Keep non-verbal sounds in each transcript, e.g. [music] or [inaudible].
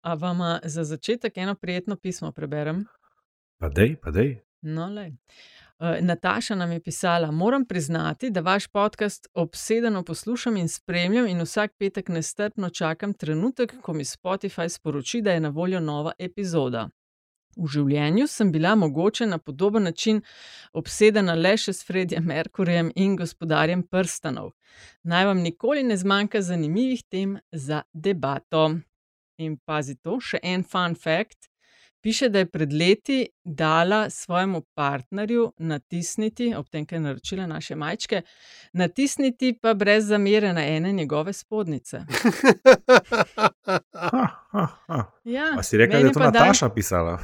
A vam za začetek eno prijetno pismo preberem? Pa dej, pa dej. No, lej. Uh, Nataša nam je pisala: Moram priznati, da vaš podcast obsedeno poslušam in spremljam, in vsak petek nestrpno čakam trenutek, ko mi Spotify sporoči, da je na voljo nova epizoda. V življenju sem bila mogoče na podoben način obsedena le še s Fredjem Merkurjem in gospodarjem prstanov. Naj vam nikoli ne zmanjka zanimivih tem za debato. In pazi to, še en fun fact. Piše, da je pred leti dala svojemu partnerju natisniti, ob tem, kaj je naročila naše majčke, natisniti pa brez zamere na ene njegove spodnice. Ha, [laughs] ha, ha. Ja, A si rekel, da je to Nataša pisala?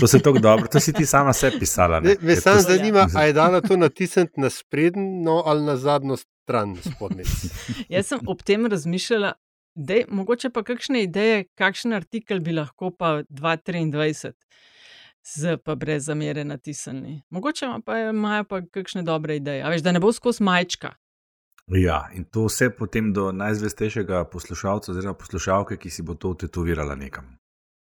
To se tako dobro, to si ti sama sebi pisala. ne? Ne, Me samo zanima, ali je dala to natisniti na sprednjo ali na zadnjo stran spodnjic. [laughs] Jaz sem ob tem razmišljala, da je mogoče pa kakšne ideje, kakšen artikel bi lahko pa 2023 z pa brez zamere natisnili. Mogoče pa imajo pa kakšne dobre ideje. A veš, da ne bo skozi majčka. Ja, in to vse potem do najzvestejšega poslušalca oziroma poslušalke, ki si bo to tetovirala nekam.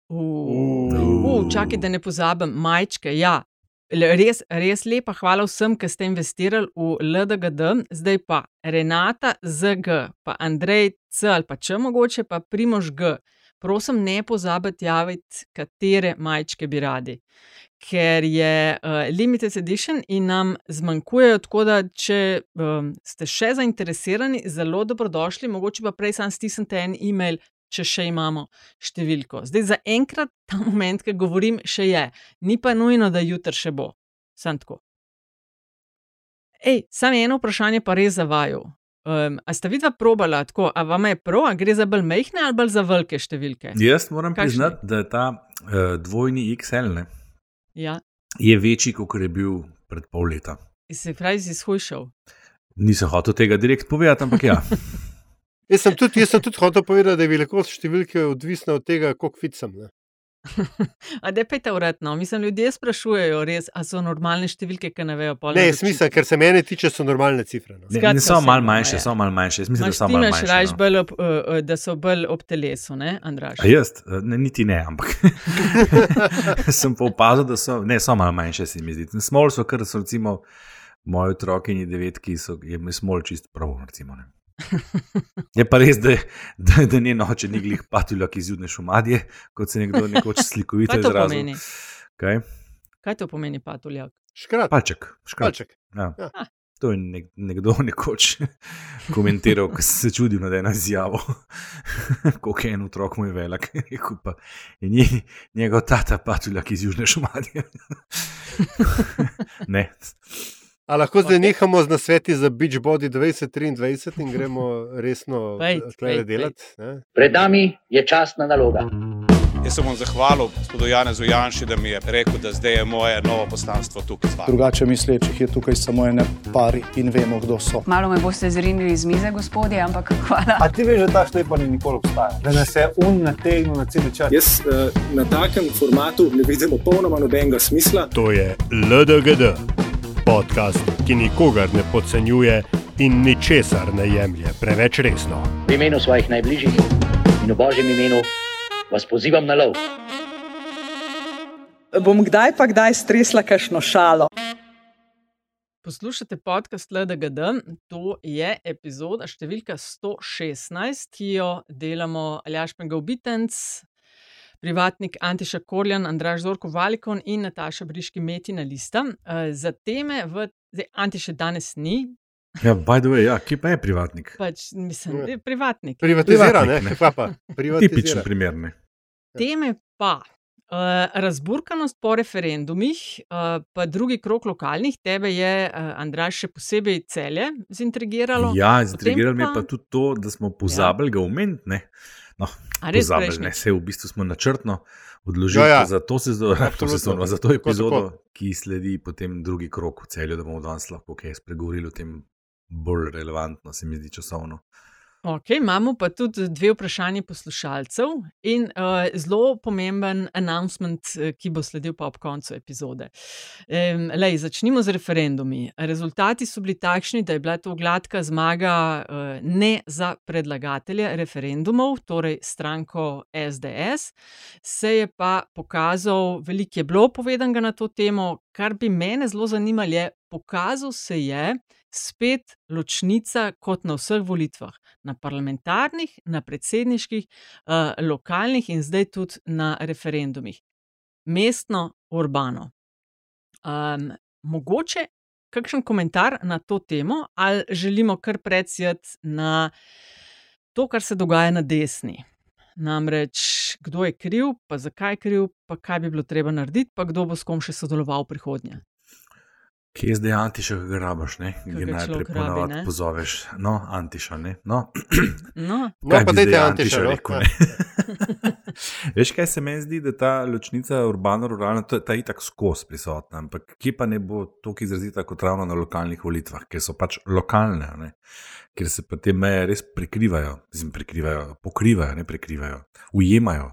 Uh, čakaj, da ne pozabim, majčke. Ja. Res, res lepa hvala vsem, ki ste investirali v LDGD, zdaj pa Renata ZG, pa Andrej C ali pa če mogoče, pa Primož G. Prosim, ne pozabite javiti, katere majčke bi radi. Ker je uh, limited edition in nam zmanjkujejo, tako da če um, ste še zainteresirani, zelo dobrodošli, mogoče pa prej sam stisnite en e-mail, če še imamo številko. Zdaj, za enkrat ta [laughs] moment, ki govorim, še je, ni pa nujno, da jutri še bo. Sam tako. Ej, samo eno vprašanje pa res za vaju. Um, a ste vidva probala tako, a vam je prav, a gre za bolj mehke ali bolj za velike številke? Jaz moram Kakšni? priznati, da je ta uh, dvojni XL ne, Ja, je večji, kot je bil pred pol leta. se pravi, si shujšal. Nisem hotel tega direkt povedati, ampak ja. [laughs] Jaz sem tudi, jaz sem tudi hotel povedati, da je velikost številke odvisna od tega, koliko fit sem. Ne? [laughs] A da pejte uradno, mislim, ljudje sprašujejo res, a so normalne številke, ki ne vejo pol. Ne, smisel, ker se mene tiče, so normalne cifre. No. Ne, Skratka, ne so vse malo manjše, ja. so malo manjše. Mislim, da so ti malo naš manjše. rajš no. bolj, ob, uh, da so bolj ob telesu, ne, Andraš? A jaz, Eh, ne, niti ne, ampak [laughs] [laughs] sem pa opazil, da so, ne, so malo manjše, se mi zdi. Smol so, kar so recimo moji otroki in devetki, so, je mi smol čist prav. Recimo, ne. Je pa res, da, da, da njen oče ni glih patuljak iz judne šumadje, kot se nekdo nekoč slikovito Kaj to izrazil. pomeni? Kaj? Kaj to pomeni, patuljak? Škrat, Palček, škrat. palček. Ja. Ja. To je nek, nekdo nekoč [laughs] komentiral, ko se je čudil na eno izjavo, [laughs] koliko je en otrok moj velik. [laughs] Rekel pa, je nje, njegov tata patuljak iz Južne Šumadije. ne, A lahko zdaj nehamo z nasveti za Beachbody 2023 in gremo resno tukaj pejt, delati? ne? Pred nami je časna naloga. Jaz se bom zahvalil gospodu Janezu Janši, da mi je rekel, da zdaj je moje novo poslanstvo tukaj z vami. Drugače mislečih je tukaj samo ene pari in vemo, kdo so. Malo me boste zrinili iz mize, gospodje, ampak hvala. A ti veš, da ta šlepa ni nikoli obstajala? Da nas je un nategnil na cel čas. Jaz uh, na takem formatu ne vidim popolnoma nobenega smisla. To je LDGD, podcast, ki nikogar ne podcenjuje in ničesar ne jemlje preveč resno. V imenu svojih najbližjih in v božjem imenu vas pozivam na lov. Bom kdaj pa kdaj stresla kakšno šalo. Poslušate podcast LDGD, to je epizoda številka 116, ki jo delamo Aljaš Pengovitenc, privatnik Antiša Korjan, Andraš Zorko Valikon in Nataša Briški Metina Lista. Eh, Za teme v zdaj, Antiše danes ni, ja, by the way, ja, kje pa je privatnik? pač mislim, da je privatnik. Privatizira, ne? Privatnik, ne. Kaj pa? Tipičen Privatizira. primer. Ne? Teme pa. Uh, razburkanost po referendumih, uh, pa drugi krok lokalnih, tebe je, uh, Andraš, še posebej celje zintrigiralo. Ja, zintrigiralo me je pa- pa tudi to, da smo pozabili ga omeniti. No, prejšnjič? ne, se v bistvu smo načrtno odložili Ja, ja. za to sezono, sezono, za to Tako, epizodo, tako. ki sledi potem drugi krok v celju, da bomo danes lahko kaj spregovorili o tem bolj relevantno, se mi zdi časovno. Ok, imamo pa tudi dve vprašanje poslušalcev in uh, zelo pomemben announcement, eh, ki bo sledil pa ob koncu epizode. Um, lej, začnimo z referendumi. Rezultati so bili takšni, da je bila to gladka zmaga uh, ne za predlagatelje referendumov, torej stranko SDS. Se je pa pokazal, veliko je bilo povedanega na to temo, kar bi mene zelo zanimalo, je pokazal se je spet ločnica kot na vseh volitvah, na parlamentarnih, na predsedniških, uh, lokalnih in zdaj tudi na referendumih. Mestno, urbano. Um, mogoče kakšen komentar na to temo, ali želimo kar predsjeti na to, kar se dogaja na desni. Namreč, kdo je kriv, pa zakaj je kriv, pa kaj bi bilo treba narediti, pa kdo bo s kom še sodeloval v prihodnje. Kje je zdaj Antiša, ki ga rabaš, ne? Ki Ki ga najprej ponavadi pozoveš. No, Antiša, ne? No, No, No, kaj pa bi dajte zdaj Antiša, no. rekel, ne? [laughs] Veš, kaj se meni zdi, da ta ločnica urbano-ruralna, ta, ta je tako skozi prisotna, ampak kje pa ne bo tako izrazita kot ravno na lokalnih volitvah, ker so pač lokalne, ne? ker se pa te meje res prekrivajo, mislim, prekrivajo, pokrivajo, ne prekrivajo, ujemajo.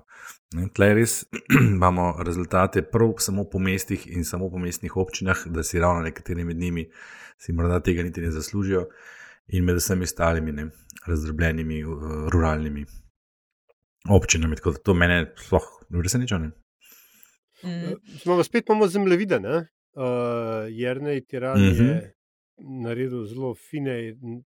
Ne, Tle res [clears throat] imamo rezultate prav samo po mestih in samo po mestnih občinah, da si ravno nekateri med njimi si morda tega niti ne zaslužijo, in med vsemi ostalimi ne, razdrobljenimi uh, ruralnimi občinami. Tako da to mene sploh ne preseneča. ne. mm, Smo spet imamo zemljevide. ne. Uh, Jrnej Tiran mm Mhm. -hmm. je naredil zelo fine m,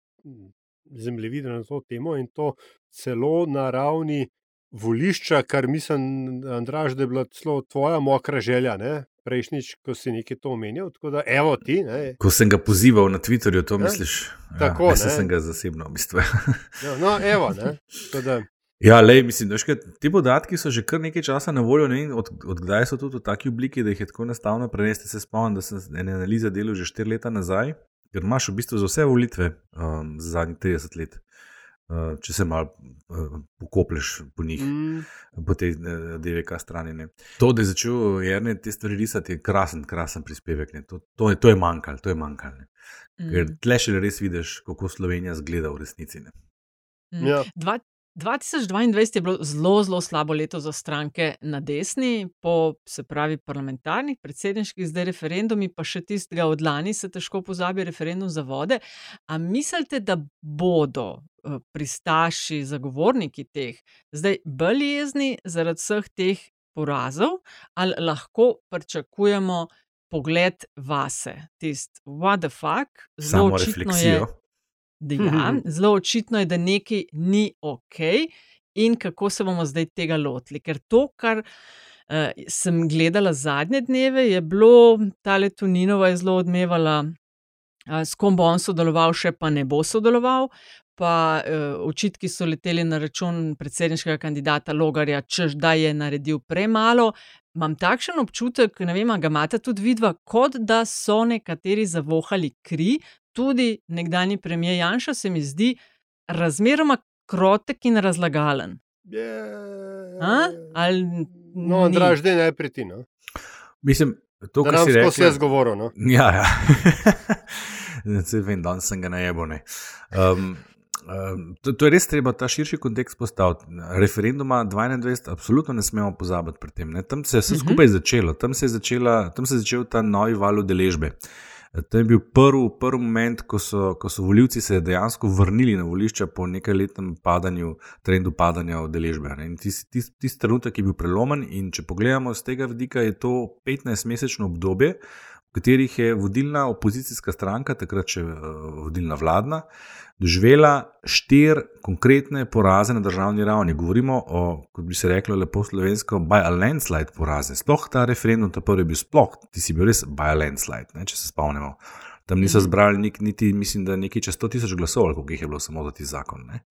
zemljevide na to temo in to celo na ravni volišča, kar mislim, Andraž, da je bila celo tvoja mokra želja, ne? prejšnjič, ko si nekaj to omenil. Tako da, evo ti. Ne? Ko sem ga pozival na Twitterju, to Ja, misliš? tako, ja, ne. sem ga zasebno, v bistvu. No, no evo. Ne? Ja, lej, mislim, da ti podatki so že kar nekaj časa na voljo, ne, vem, od, od kdaj so tudi v taki obliki, da jih je tako enostavno prenesti. Se spomnim, da sem ene analize delal že 4 leta nazaj, ker imaš v bistvu za vse volitve um, za zadnjih 30 let. Uh, če se malo uh, pokoplješ po njih, mm, po tej uh, DVK strani. Ne. To, da je začel Jrne te stvari risati, je krasen, krasen prispevek. ne. To, to, je, to je manjkalo, to je manjkalo. ne. Ker mm, tle še res vidiš, kako Slovenija zgleda v resnici. Ne. mm. ja. Dva- 2022 je bilo zelo, zelo slabo leto za stranke na desni, po se pravi parlamentarnih, predsedniških, zdaj referendumi, pa še tistega od lani se težko pozabi referendum za vode. A mislite, da bodo eh, pristaši, zagovorniki teh zdaj bolj jezni zaradi vseh teh porazov, ali lahko pričakujemo pogled vase, tisti what the fuck, zelo očitno je. Da ja, zelo očitno je, da nekaj ni ok in kako se bomo zdaj tega lotili. Ker to, kar uh, sem gledala zadnje dneve, je bilo, ta Letuninova je zelo odmevala, uh, s kom bo on sodeloval, še pa ne bo sodeloval. Pa uh, očitki so leteli na račun predsedniškega kandidata Logarja, čež da je naredil premalo. Imam takšen občutek, ne vem, ga imate tudi vidva, kot da so nekateri zavohali kri, tudi nekdani premijer Janša se mi zdi razmeroma krotek in razlagalen. A? Ali No, ni? Andraž, zdaj najprej ti. No. Mislim, to, Da kar si rekel. jaz govoril. No. Ja, ja. [laughs] Se vem, danes sem ga najebo. Um, um, to, to je res treba ta širši kontekst postaviti. Referenduma 22, absolutno ne smemo pozabiti pri tem. Ne. Tam se je vse Mhm. skupaj začelo, tam se je, začela, tam se je začel ta novi val udeležbe. To je bil prvi, prvi moment, ko so, ko so volivci se dejansko vrnili na volišča po nekaj letnem padanju, trendu padanja udeležbe. Tisti tis, tis trenutek je bil prelomen, in če pogledamo z tega vidika, je to 15-mesečno obdobje, v katerih je vodilna opozicijska stranka, takrat še uh, vodilna vladna, doživela štiri konkretne poraze na državni ravni. Govorimo o, kot bi se reklo, lepo slovensko, by a landslide poraze. Sploh ta referendum, ta prvi je bil sploh, ti si bil res by a landslide, ne, če se spomnimo. Tam niso zbrali nik, niti, mislim, da nekaj čez 100 tisoč glasov, koliko jih je bilo samo za ti zakon. Ne.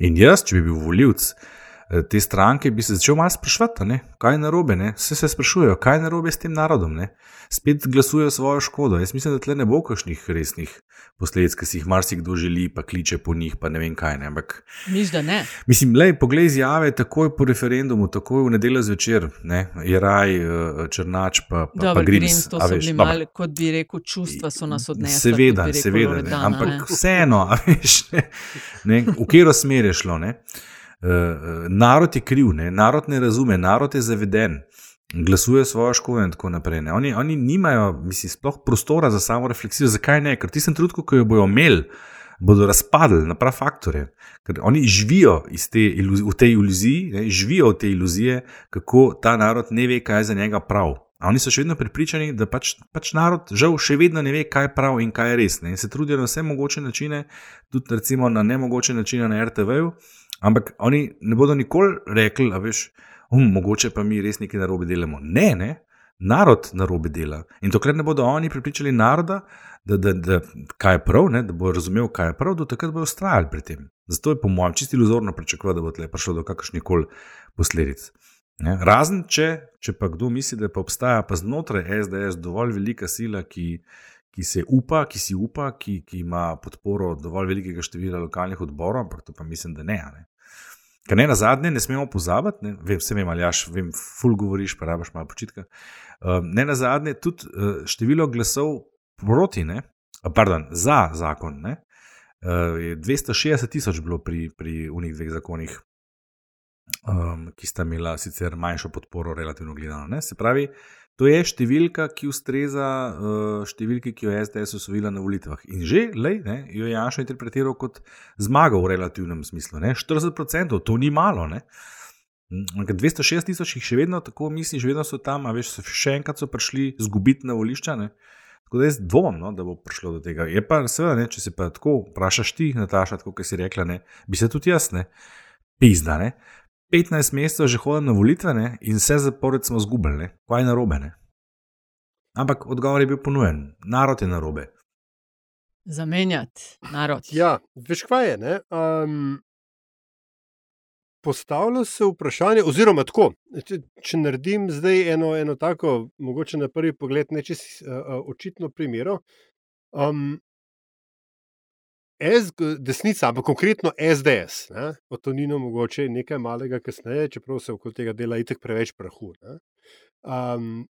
In jaz, če bi bil voljivc, te stranke, bi se začel malo sprašvati, ne? kaj je narobe. Ne? Vse se sprašujejo, kaj je narobe s tem narodom. Ne? Spet glasujejo svojo škodo. Jaz mislim, da tle ne bo kakšnih resnih posledic, ki si jih marsikdo želi, pa kliče po njih, pa ne vem kaj. Ne? Ampak, Miš, ne. Mislim, le poglej izjave, takoj po referendumu, takoj v nedeljo zvečer, ne? je raj, eh, črnač, pa, pa, Dobro, pa Grims. To so veš, bili dobro. mal, kot bi rekel, čustva so nas odnesla. Seveda, rekel seveda, ne, Loredana, ampak ne. vseeno, a veš, ne, ne, v katero smer je šlo. Ne? Uh, narod je kriv, ne? narod ne razume, narod je zaveden, glasuje svojo škodo in tako naprej. ne. Oni, oni nimajo, mislim, sploh prostora za samo refleksijo. Zakaj ne? Ker tistem trenutku, ko jo bodo imeli, bodo razpadli na prav faktore. Ker oni živijo te, v tej iluziji, ne? živijo v tej iluziji, kako ta narod ne ve, kaj je za njega prav. A oni so še vedno prepričani, da pač, pač narod žal še vedno ne ve, kaj je prav in kaj je res. Ne? In se trudijo na vse mogoče načine, tudi recimo na nemogoče načine na RTV-ju, ampak oni ne bodo nikoli rekli, a veš, um, mogoče pa mi res nekaj narobe delamo. Ne, ne, narod narobe dela. In dokler ne bodo oni pripričali naroda, da, da, da kaj je prav, ne, da bo razumel, kaj je prav, do takrat bodo ustrajali pri tem. Zato je po mojem čisto iluzorno pričakovati, da bo tle prišlo do kakršnih koli posledic. Ne? Razen če, če pa kdo misli, da pa obstaja pa znotraj SDS dovolj velika sila, ki, ki se upa, ki si upa, ki, ki ima podporo dovolj velikega števila lokalnih odborov, ampak to pa mislim, da ne. ne. Ker ne na zadnje, ne smemo pozabiti, ne, vem, vse vem, ali jaš, vem, ful govoriš, pa rabaš malo počitka. Um, ne na zadnje, tudi uh, število glasov proti, ne, pardon, za zakon, ne, uh, je 260 tisoč bilo pri, pri unih dveh zakonih, um, ki sta imela sicer manjšo podporo, relativno gledano. Ne? Se pravi, to je številka, ki ustreza uh, številki, ki jo je SDS osvojila na volitvah. In že lej, ne, jo je Janša interpretiral kot zmago v relativnem smislu. Ne? 40%, to ni malo. Ne? Mm, ampak 206 tisoč jih še vedno tako misli, še vedno so tam, a veš, še enkrat so prišli zgubiti na volišča. Ne? Tako da jaz dvomim, no, da bo prišlo do tega. Je pa seveda, ne, če se pa tako vprašaš ti, Nataša, kot si rekla, ne, bi se tudi jaz, ne, pizda, ne. 15 mesecev že hodim na volitve ne, in vse zapored smo zgubili, ne. kaj je narobe. Ne. Ampak odgovor je bil ponujen, narod je narobe. Zamenjati narod. Ja, veš kaj je. ne, Um, postavlja se vprašanje, oziroma tako, če, če naredim zdaj eno, eno tako, mogoče na prvi pogled, ne čisto uh, uh, očitno primero. Um, S, desnica, ampak konkretno SDS, ne, o Toninu mogoče nekaj malega kasneje, čeprav se okoli tega dela itek preveč prahu. ne. Um,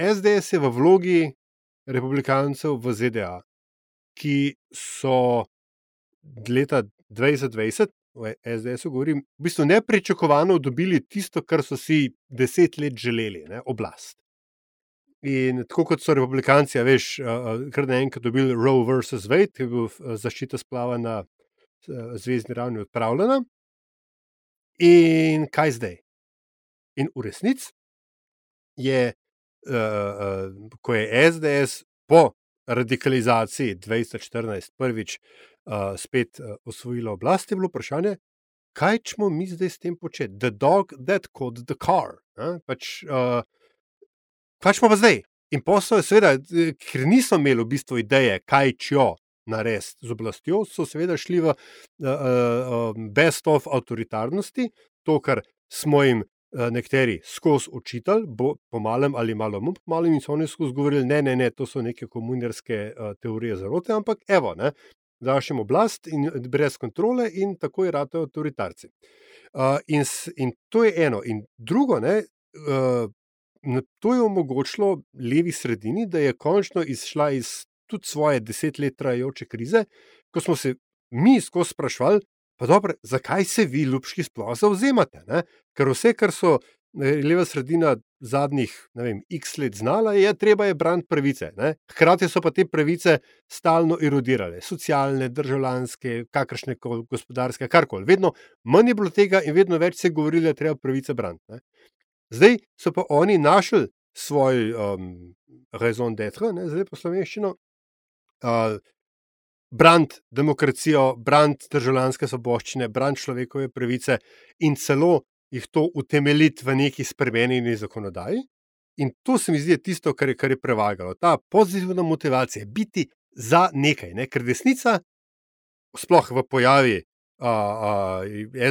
SDS je v vlogi republikancev v ZDA, ki so leta 2020, o SDS-u govorim, v bistvu nepričakovano dobili tisto, kar so si deset let želeli, ne, oblast. In tako kot so republikanci, veš, kar naenkrat dobili Roe versus Wade, ki je bil zaščita splava na zvezdni ravni odpravljena. In kaj zdaj? In v resnici je, ko je SDS po radikalizaciji 2014 prvič spet osvojila oblast, je bilo vprašanje, kaj smo mi zdaj s tem početi? The dog that caught the car. a, Pač, a, kaj pa zdaj? In posel je, seveda, ker niso imeli v bistvu ideje, kaj čjo narediti z oblastjo, so seveda šli v uh, uh, best of avtoritarnosti, to, kar smo jim uh, nekateri skozi učitelj, bo po malem ali malo manj po malem, in so oni skozi govorili, ne, ne, ne, to so neke komunarske uh, teorije zarote, ampak evo, ne, daš jim oblast in brez kontrole in tako je rado avtoritarci. Uh, in, in to je eno. In drugo, ne, uh, to je omogočilo levi sredini, da je končno izšla iz tudi svoje deset let trajajoče krize, ko smo se mi skozi sprašvali, pa dobro, zakaj se vi, ljubški, sploh zauzemate? Ne? Ker vse, kar so eh, leva sredina zadnjih, ne vem, x let znala, je treba je braniti pravice. Ne? Hkrati so pa te pravice stalno erodirale, socialne, državljanske, kakršne koli gospodarske, karkoli. Vedno manj je bilo tega in vedno več se je govorilo, da je treba pravice braniti. Zdaj so pa oni našli svoj um, raison d'être, ne, zdaj po slovenščino, uh, brant demokracijo, brant državljanske svoboščine, brant človekove pravice in celo jih to utemeljiti v neki spremenjeni zakonodaji. In to se mi zdi tisto, kar je, kar je prevagalo. Ta pozitivna motivacija, biti za nekaj, ne? ker desnica, sploh v pojavi a, a,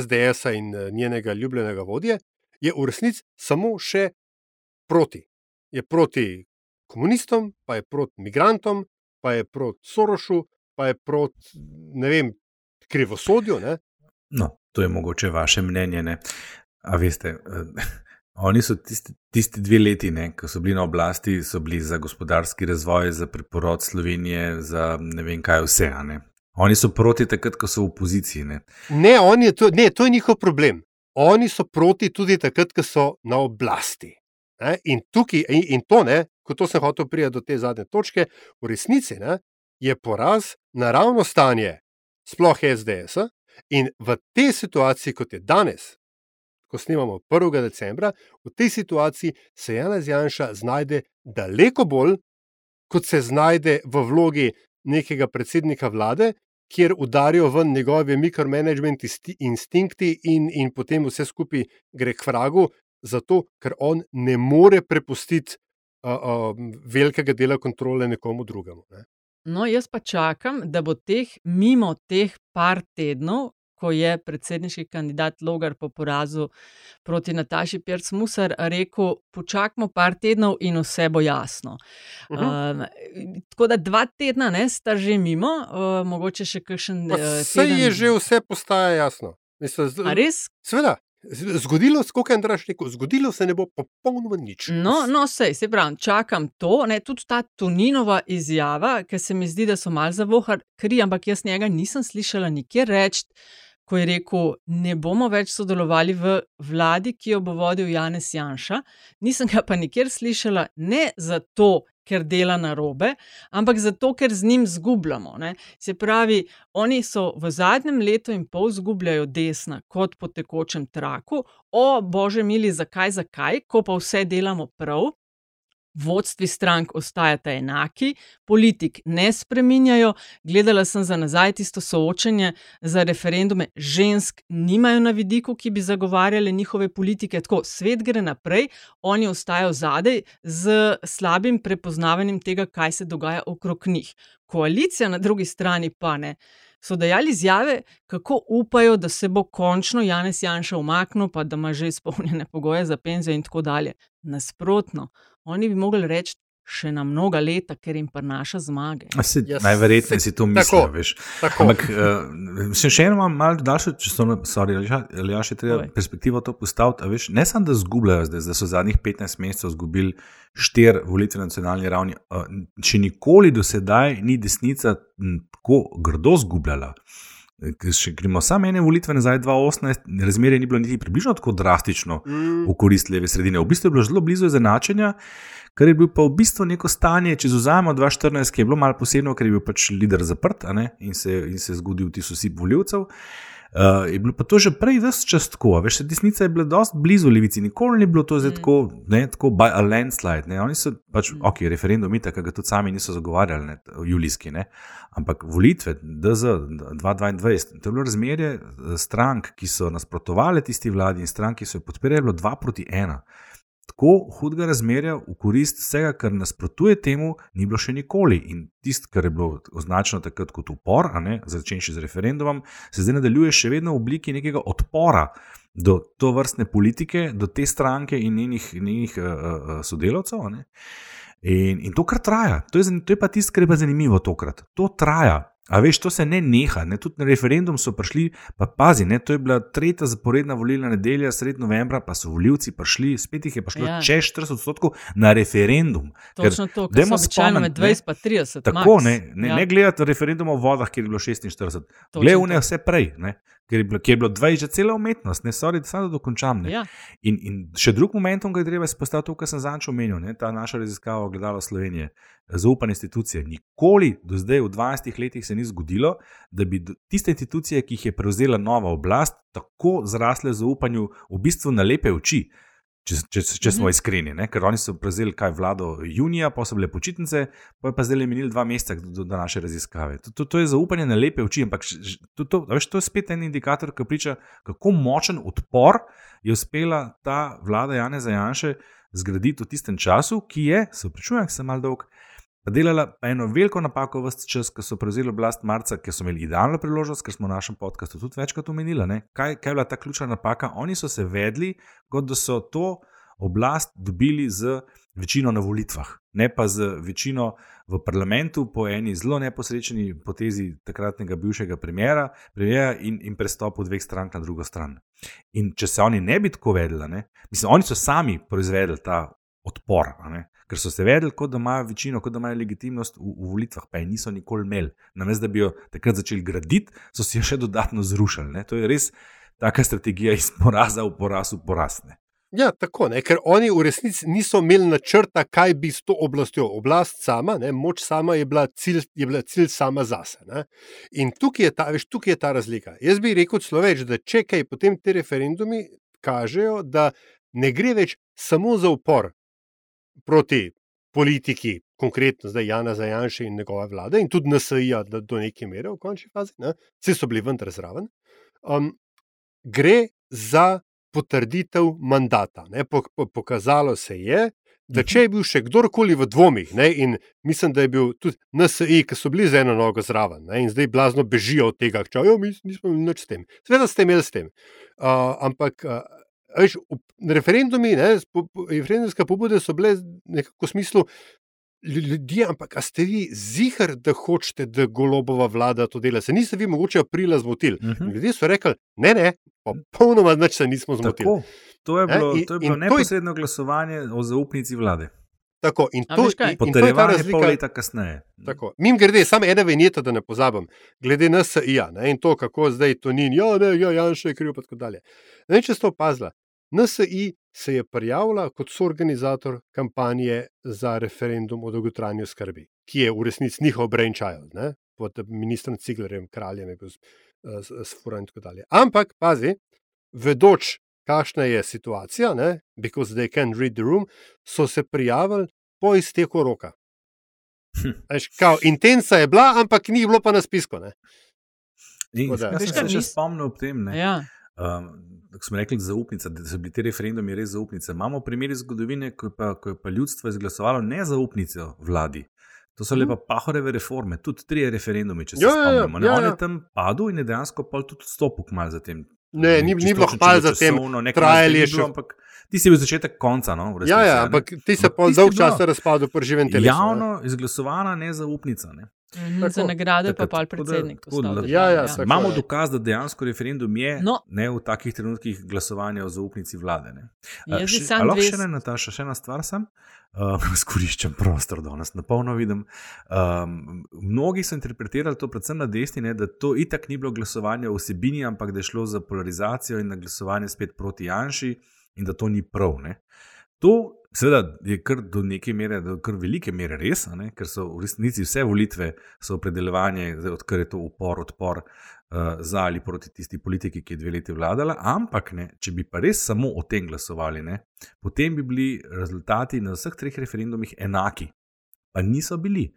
SDS-a in eh, njenega ljubljenega vodje, je v resnici samo še proti. Je proti komunistom, pa je proti migrantom, pa je proti Sorošu, pa je proti, ne vem, krivosodju. Ne? No, to je mogoče vaše mnenje. Ne? A veste, eh, oni so tisti, tisti dve leti, ne, ko so bili na oblasti, so bili za gospodarski razvoj, za preporod Slovenije, za ne vem kaj vse. Oni so proti takrat, ko so v opoziciji. Ne, ne, je to, ne to je njihov problem. Oni so proti tudi takrat, ko so na oblasti. Ne? In, tukaj, in, in to, ne, ko to sem hotel priti do te zadnje točke, v resnici ne, je poraz naravno stanje, sploh SDS. in v tej situaciji, kot je danes, ko snimamo 1. decembra, v tej situaciji se Janez Janša znajde daleko bolj, kot se znajde v vlogi nekega predsednika vlade, kjer udarijo ven njegove mikromanagement instinkti in, in potem vse skupaj gre k vragu, zato ker on ne more prepustiti uh, uh, velikega dela kontrole nekomu drugemu. Ne. No, jaz pa čakam, da bo teh mimo teh par tednov, ko je predsedniški kandidat Logar po porazu proti Nataši Pirc-Musar rekel: Počakajmo par tednov in vse bo jasno. Uh -huh. um, tako da dva tedna ne, sta že mimo, uh, mogoče še kakšen. Vse uh, je že vse postaje jasno. Mislim, z... Res? Sveda. Zgodilo se, kot je rekel, zgodilo se ne bo popolnoma nič. No, no sej, se pravi, čakam to. Ne, tudi ta Tuninova izjava, ki se mi zdi, da so malo zavohali kri, ampak jaz njega nisem slišala nikjer reči, ko je rekel, ne bomo več sodelovali v vladi, ki jo bo vodil Janez Janša. Nisem ga pa nikjer slišala ne zato, ker dela na robe, ampak zato, ker z njim zgubljamo. Ne? Se pravi, oni so v zadnjem letu in pol zgubljajo desna kot po tekočem traku. O, bože, mili, zakaj, zakaj, ko pa vse delamo prav vodstvi strank ostajata enaki, politik ne spreminjajo. Gledala sem za nazaj tisto soočenje za referendume, žensk nimajo na vidiku, ki bi zagovarjali njihove politike. Tako svet gre naprej, oni ostajajo zadaj z slabim prepoznavanjem tega, kaj se dogaja okrog njih. Koalicija na drugi strani pa ne. So dejali izjave, kako upajo, da se bo končno Janez Janša umaknil, pa da ima že izpolnjene pogoje za penzijo, in tako dalje. Nasprotno, oni bi mogli reči, še na mnoga leta, ker jim prinaša zmage. Yes. Najverjetneje si to misliš. Ampak uh, še eno imam malo daljšo časovno, sorry, ali ja še treba Oj. perspektivo to postaviti. Veš, ne samo, da zgubljajo zdaj, da so zadnjih 15 mesecev izgubili štiri volitve na nacionalni ravni. Uh, še nikoli do sedaj ni desnica tako grdo zgubljala. Če gremo samo ene volitve nazaj, 2018, razmerje ni bilo niti približno tako drastično mm. v korist leve sredine. V bistvu je bilo zelo blizu izenačenja, kar je bil pa v bistvu neko stanje, če zuzamemo 2014, ki je bilo malo posebno, ker je bil pač lider zaprt in se, in se je zgodil ti sosip voljivcev. Uh, je bilo pa to že prej, vse čas tako. Veš, desnica je bila dosti blizu levici, nikoli ni bilo to zdaj mm. tako, ne, tako by a landslide. Ne. Oni so pač, mm. ok, referendum, tako ga tudi sami niso zagovarjali, ne, julijski, ne. ampak volitve, DZ 2022, to je bilo razmerje eh, strank, ki so nasprotovali tisti vladi in strank, ki so jo podpirali, bilo 2 proti 1 tako hudega razmerja v korist vsega, kar nasprotuje temu, ni bilo še nikoli. In tisto, kar je bilo označeno takrat kot upor, začenši z referendumom, se zdaj nadaljuje še vedno v obliki nekega odpora do to vrstne politike, do te stranke in njenih, njenih uh, uh, sodelavcev. In, in to kar traja, to je, to je pa tisto, kar je pa zanimivo tokrat. To traja. A veš, to se ne neha, ne? tudi na referendum so prišli, pa pazi, ne? to je bila tretja zaporedna volilna nedelja, sred novembra, pa so voljivci prišli, spet jih je prišlo ja. čez 40 odstotkov na referendum. Točno to, kar je bilo med 20 in 30. Tako, ne, ne, ja. ne gledati referendum o vodah, kjer je bilo 46. Gledaj, vse prej. Ne? ker je bilo, ker je bilo 20 že cela umetnost, ne sori, da samo dokončam. Ja. In, in še drug moment, ki ga je treba izpostaviti, to, kar sem zanč omenil, ne, ta naša raziskava ogledala Slovenije, zaupanje institucije. Nikoli do zdaj, v 20 letih, se ni zgodilo, da bi tiste institucije, ki jih je prevzela nova oblast, tako zrasle zaupanju v bistvu na lepe oči. Če, če, če smo mhm. iskreni, ne? ker oni so prevzeli kaj vlado junija, pa so bile počitnice, pa je pa zdaj minili dva meseca do, do naše raziskave. To, to, to je zaupanje na lepe oči, ampak to, to, veš, to je spet en indikator, ki priča, kako močen odpor je uspela ta vlada Jana Zajanše zgraditi v tistem času, ki je, se pričujem, sem mal dolg, pa delala eno veliko napako v vse čas, ko so prevzeli oblast marca, ker so imeli idealno priložnost, ker smo v našem podkastu tudi večkrat omenili. Kaj, kaj je bila ta ključna napaka? Oni so se vedli, kot da so to oblast dobili z večino na volitvah, ne pa z večino v parlamentu po eni zelo neposrečeni potezi takratnega bivšega premjera, premjera in, in prestopu dveh strank na drugo stran. In če se oni ne bi tako vedeli, ne, mislim, oni so sami proizvedli ta odpor, ker so se vedeli, kot da imajo večino, kot da imajo legitimnost v, v volitvah, pa je niso nikoli imeli. Namesto da bi jo takrat začeli graditi, so si jo še dodatno zrušili. Ne. To je res taka strategija iz poraza v poraz v porazne. Ja, tako, ne, ker oni v resnici niso imeli načrta, kaj bi s to oblastjo. Oblast sama, ne, moč sama je bila cilj, je bila cilj sama zase. Ne. In tukaj je, ta, veš, tukaj je ta razlika. Jaz bi rekel celo več, da če kaj potem ti referendumi kažejo, da ne gre več samo za upor proti politiki, konkretno zdaj Jana Zajanša in njegove vlade, in tudi NSA do neke mere v končni fazi, vsi so bili vendar zraven. Um, gre za potrditev mandata. Pokazalo se je, da če je bil še kdorkoli v dvomih, ne, in mislim, da je bil tudi NSI, ki so bili z eno nogo zraven, ne, in zdaj blazno bežijo od tega, da jo, mi nismo imeli nič s tem. Sveda ste imeli s tem. Uh, ampak. Uh, Veš, referendumi, ne, referendumske pobude so bile nekako v smislu ljudi, ampak a ste vi zihar, da hočete, da golobova vlada to dela? Se niste vi mogoče aprila zmotili? Uh -huh. Ljudje so rekli, ne, ne, popolnoma nič se nismo zmotili. Tako, to je bilo, to je bilo neposredno je... glasovanje o zaupnici vlade. Tako, in to, in to je ta razlika. Pol leta kasneje. Mim grede, samo ena venjeta, da ne pozabim, glede na SIA in to, kako zdaj to ni, ja, ne, ja, Janša je kriv, in tako dalje. Ne, če ste opazili, NSI se je prijavila kot soorganizator kampanje za referendum o dolgotranji skrbi, ki je v resnici njihov brainchild, ne? pod ministrom Ciglerjem, kraljem je bil s Furan in tako dalje. Ampak, pazi, vedoč, kakšna je situacija, ne? because they can read the room, so se prijavili po izteku roka. Hm. Eš, kao, intenca je bila, ampak ni bilo pa na spisku. Jaz sem se že spomnil ob tem. Ja. Um, Ko smo rekli, zaupnica, da so bili ti referendumi res zaupnice. Imamo primeri zgodovine, ko je, pa, ko je pa ljudstvo izglasovalo nezaupnico vladi. To so lepa pahoreve reforme, tudi tri referendume, če se ja, spomnimo. Ja, ja, ja. On je tam padel in je dejansko pa tudi stopil mal za tem. Ne, ni, ni bilo hmal za tem, trajali je še. Ampak ti si bil začetek konca. No, resnici, ja, ja, ampak ti se pa dolg čas razpadel, preživel telesu. Javno ne? izglasovana nezaupnica. Ne. Mhm, za nagrade pa pa predsednik. Ja, ja, ja. Imamo dokaz, da dejansko referendum je no. ne v takih trenutkih glasovanja o zaupnici vlade. Lahko še ena, Nataša, še ena stvar sem. Uh, [laughs] Skoriščam prostor, da nas na polno vidim. Um, mnogi so interpretirali to, predvsem na desni, ne, da to itak ni bilo glasovanje o vsebini, ampak da je šlo za polarizacijo in na glasovanje spet proti Janši, in da to ni prav. Ne. To Seveda je kar do neke mere, do kar velike mere res, ne? ker so v resnici vse volitve opredeljevanje, odkar je to upor, odpor uh, za ali proti tisti politiki, ki je dve leti vladala. Ampak, ne, če bi pa res samo o tem glasovali, ne, potem bi bili rezultati na vseh treh referendumih enaki. Pa niso bili.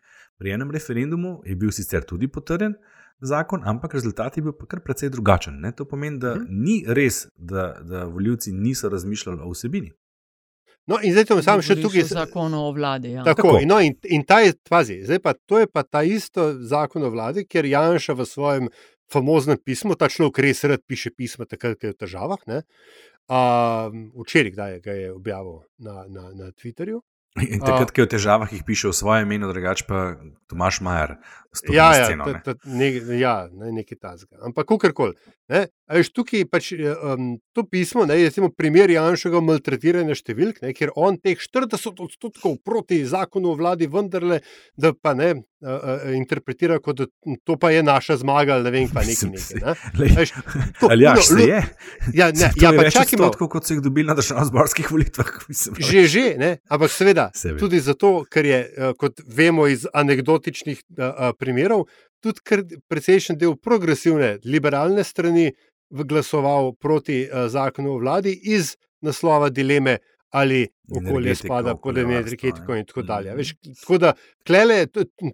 Pri enem referendumu je bil sicer tudi potrjen zakon, ampak rezultat je bil kar precej drugačen. Ne? To pomeni, da hmm. ni res, da, da voljivci niso razmišljali o vsebini. No, in zdaj to samo še tukaj. Zakon o vladi. Ja. Tako, tako. No, in, in ta je, pazi, zdaj pa to je pa ta isto zakon o vladi, ker Janša v svojem famoznem pismu, ta človek res rad piše pisma, takrat, ko je v težavah. Včeraj, kdaj je, ga je objavil na, na, na Twitterju. In takrat, ko je v težavah, jih piše v svojem imenu, drugače pa Tomaš Majer. Ja, ja, sceno, ne? Ta, ta, ne, ja, ne, nekaj tasga. Ampak, kakorkoli. Veš, tukaj pač, um, to pismo ne, je primer Janšega maltretiranja številk, ne, ker on teh 40 odstotkov proti zakonu o vladi vendarle, da pa ne uh, interpretira kot da to pa je naša zmaga, ali ne vem, pa nekaj. [laughs] nekaj ne. Veš, to, ali ja, se je? Ja, ne, [laughs] ja, pa čakaj malo. Tako kot so jih dobili na državno-zborskih volitvah. [laughs] Že, že, ne, ampak seveda, Sebi. tudi zato, ker je, uh, kot vemo iz anegdotičnih uh, uh, primerov, tudi precejšen del progresivne, liberalne strani glasoval proti uh, zakonu o vladi iz naslova dileme, ali okolje spada pod energetiko in tako dalje. Veš, tako da, klele,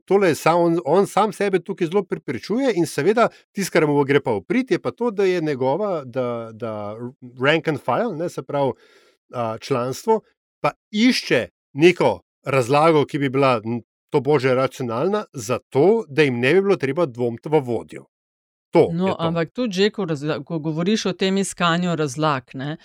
tole sam, on, on sam sebe tukaj zelo pripričuje in seveda, tisto, kar mu gre pa v prid, je pa to, da je njegova, da, da rank and file, ne, se pravi uh, članstvo, pa išče neko razlago, ki bi bila to bože racionalna, zato da jim ne bi bilo treba dvomiti v vodjo. To No, to. ampak tudi, že, ko, razla- ko govoriš o tem iskanju razlag, ne,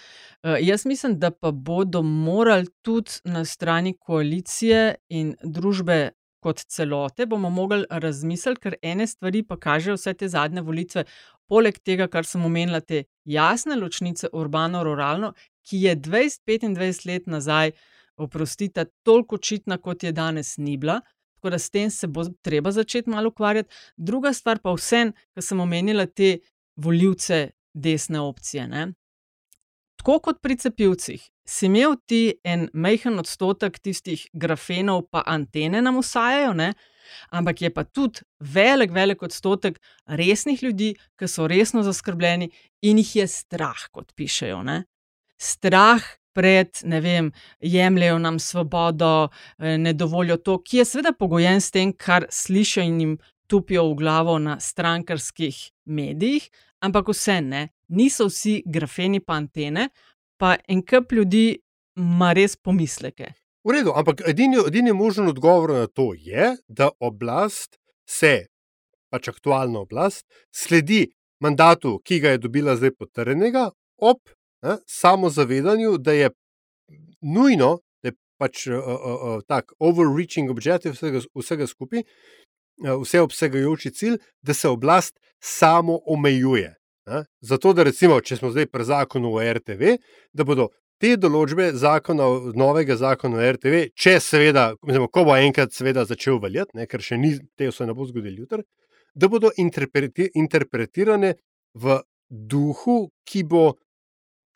uh, jaz mislim, da pa bodo morali tudi na strani koalicije in družbe kot celote, bomo mogli razmisliti, ker ene stvari pa kažejo vse te zadnje volitve, poleg tega, kar sem omenila, te jasne ločnice urbano-ruralno, ki je 20-25 let nazaj, oprostite, toliko očitna, kot je danes ni bila. Tako da s tem se bo treba začeti malo ukvarjati. Druga stvar pa vsem, ki sem omenila te volivce desne opcije. Ne? Tako kot pri cepivcih, si imel ti en majhen odstotek tistih grafenov, pa antene nam usajajo, ne? ampak je pa tudi velik, velik odstotek resnih ljudi, ki so resno zaskrbljeni in jih je strah, kot pišejo. Ne? Strah pred, ne vem, jemljajo nam svobodo, eh, ne dovolijo to, ki je seveda pogojen s tem, kar slišijo in jim tupijo v glavo na strankarskih medijih, ampak vse ne, niso vsi grafeni pa antene, pa en kup ljudi ima res pomisleke. V redu, ampak edini, edini možen odgovor na to je, da oblast se, pač aktualna oblast, sledi mandatu, ki ga je dobila zdaj potrjenega, ob ne, samozavedanju, da je nujno, da je pač uh, uh, uh, tak overreaching objective vsega, vsega skupaj, uh, vseobsegajoči cilj, da se oblast samo omejuje. Ne? Zato, da recimo, če smo zdaj pri zakonu o RTV, da bodo te določbe zakona, novega zakona o RTV, če seveda, mislim, ko bo enkrat seveda začel veljati, ker še ni, te se ne bo zgodili jutri, da bodo interpreti, interpretirane v duhu, ki bo.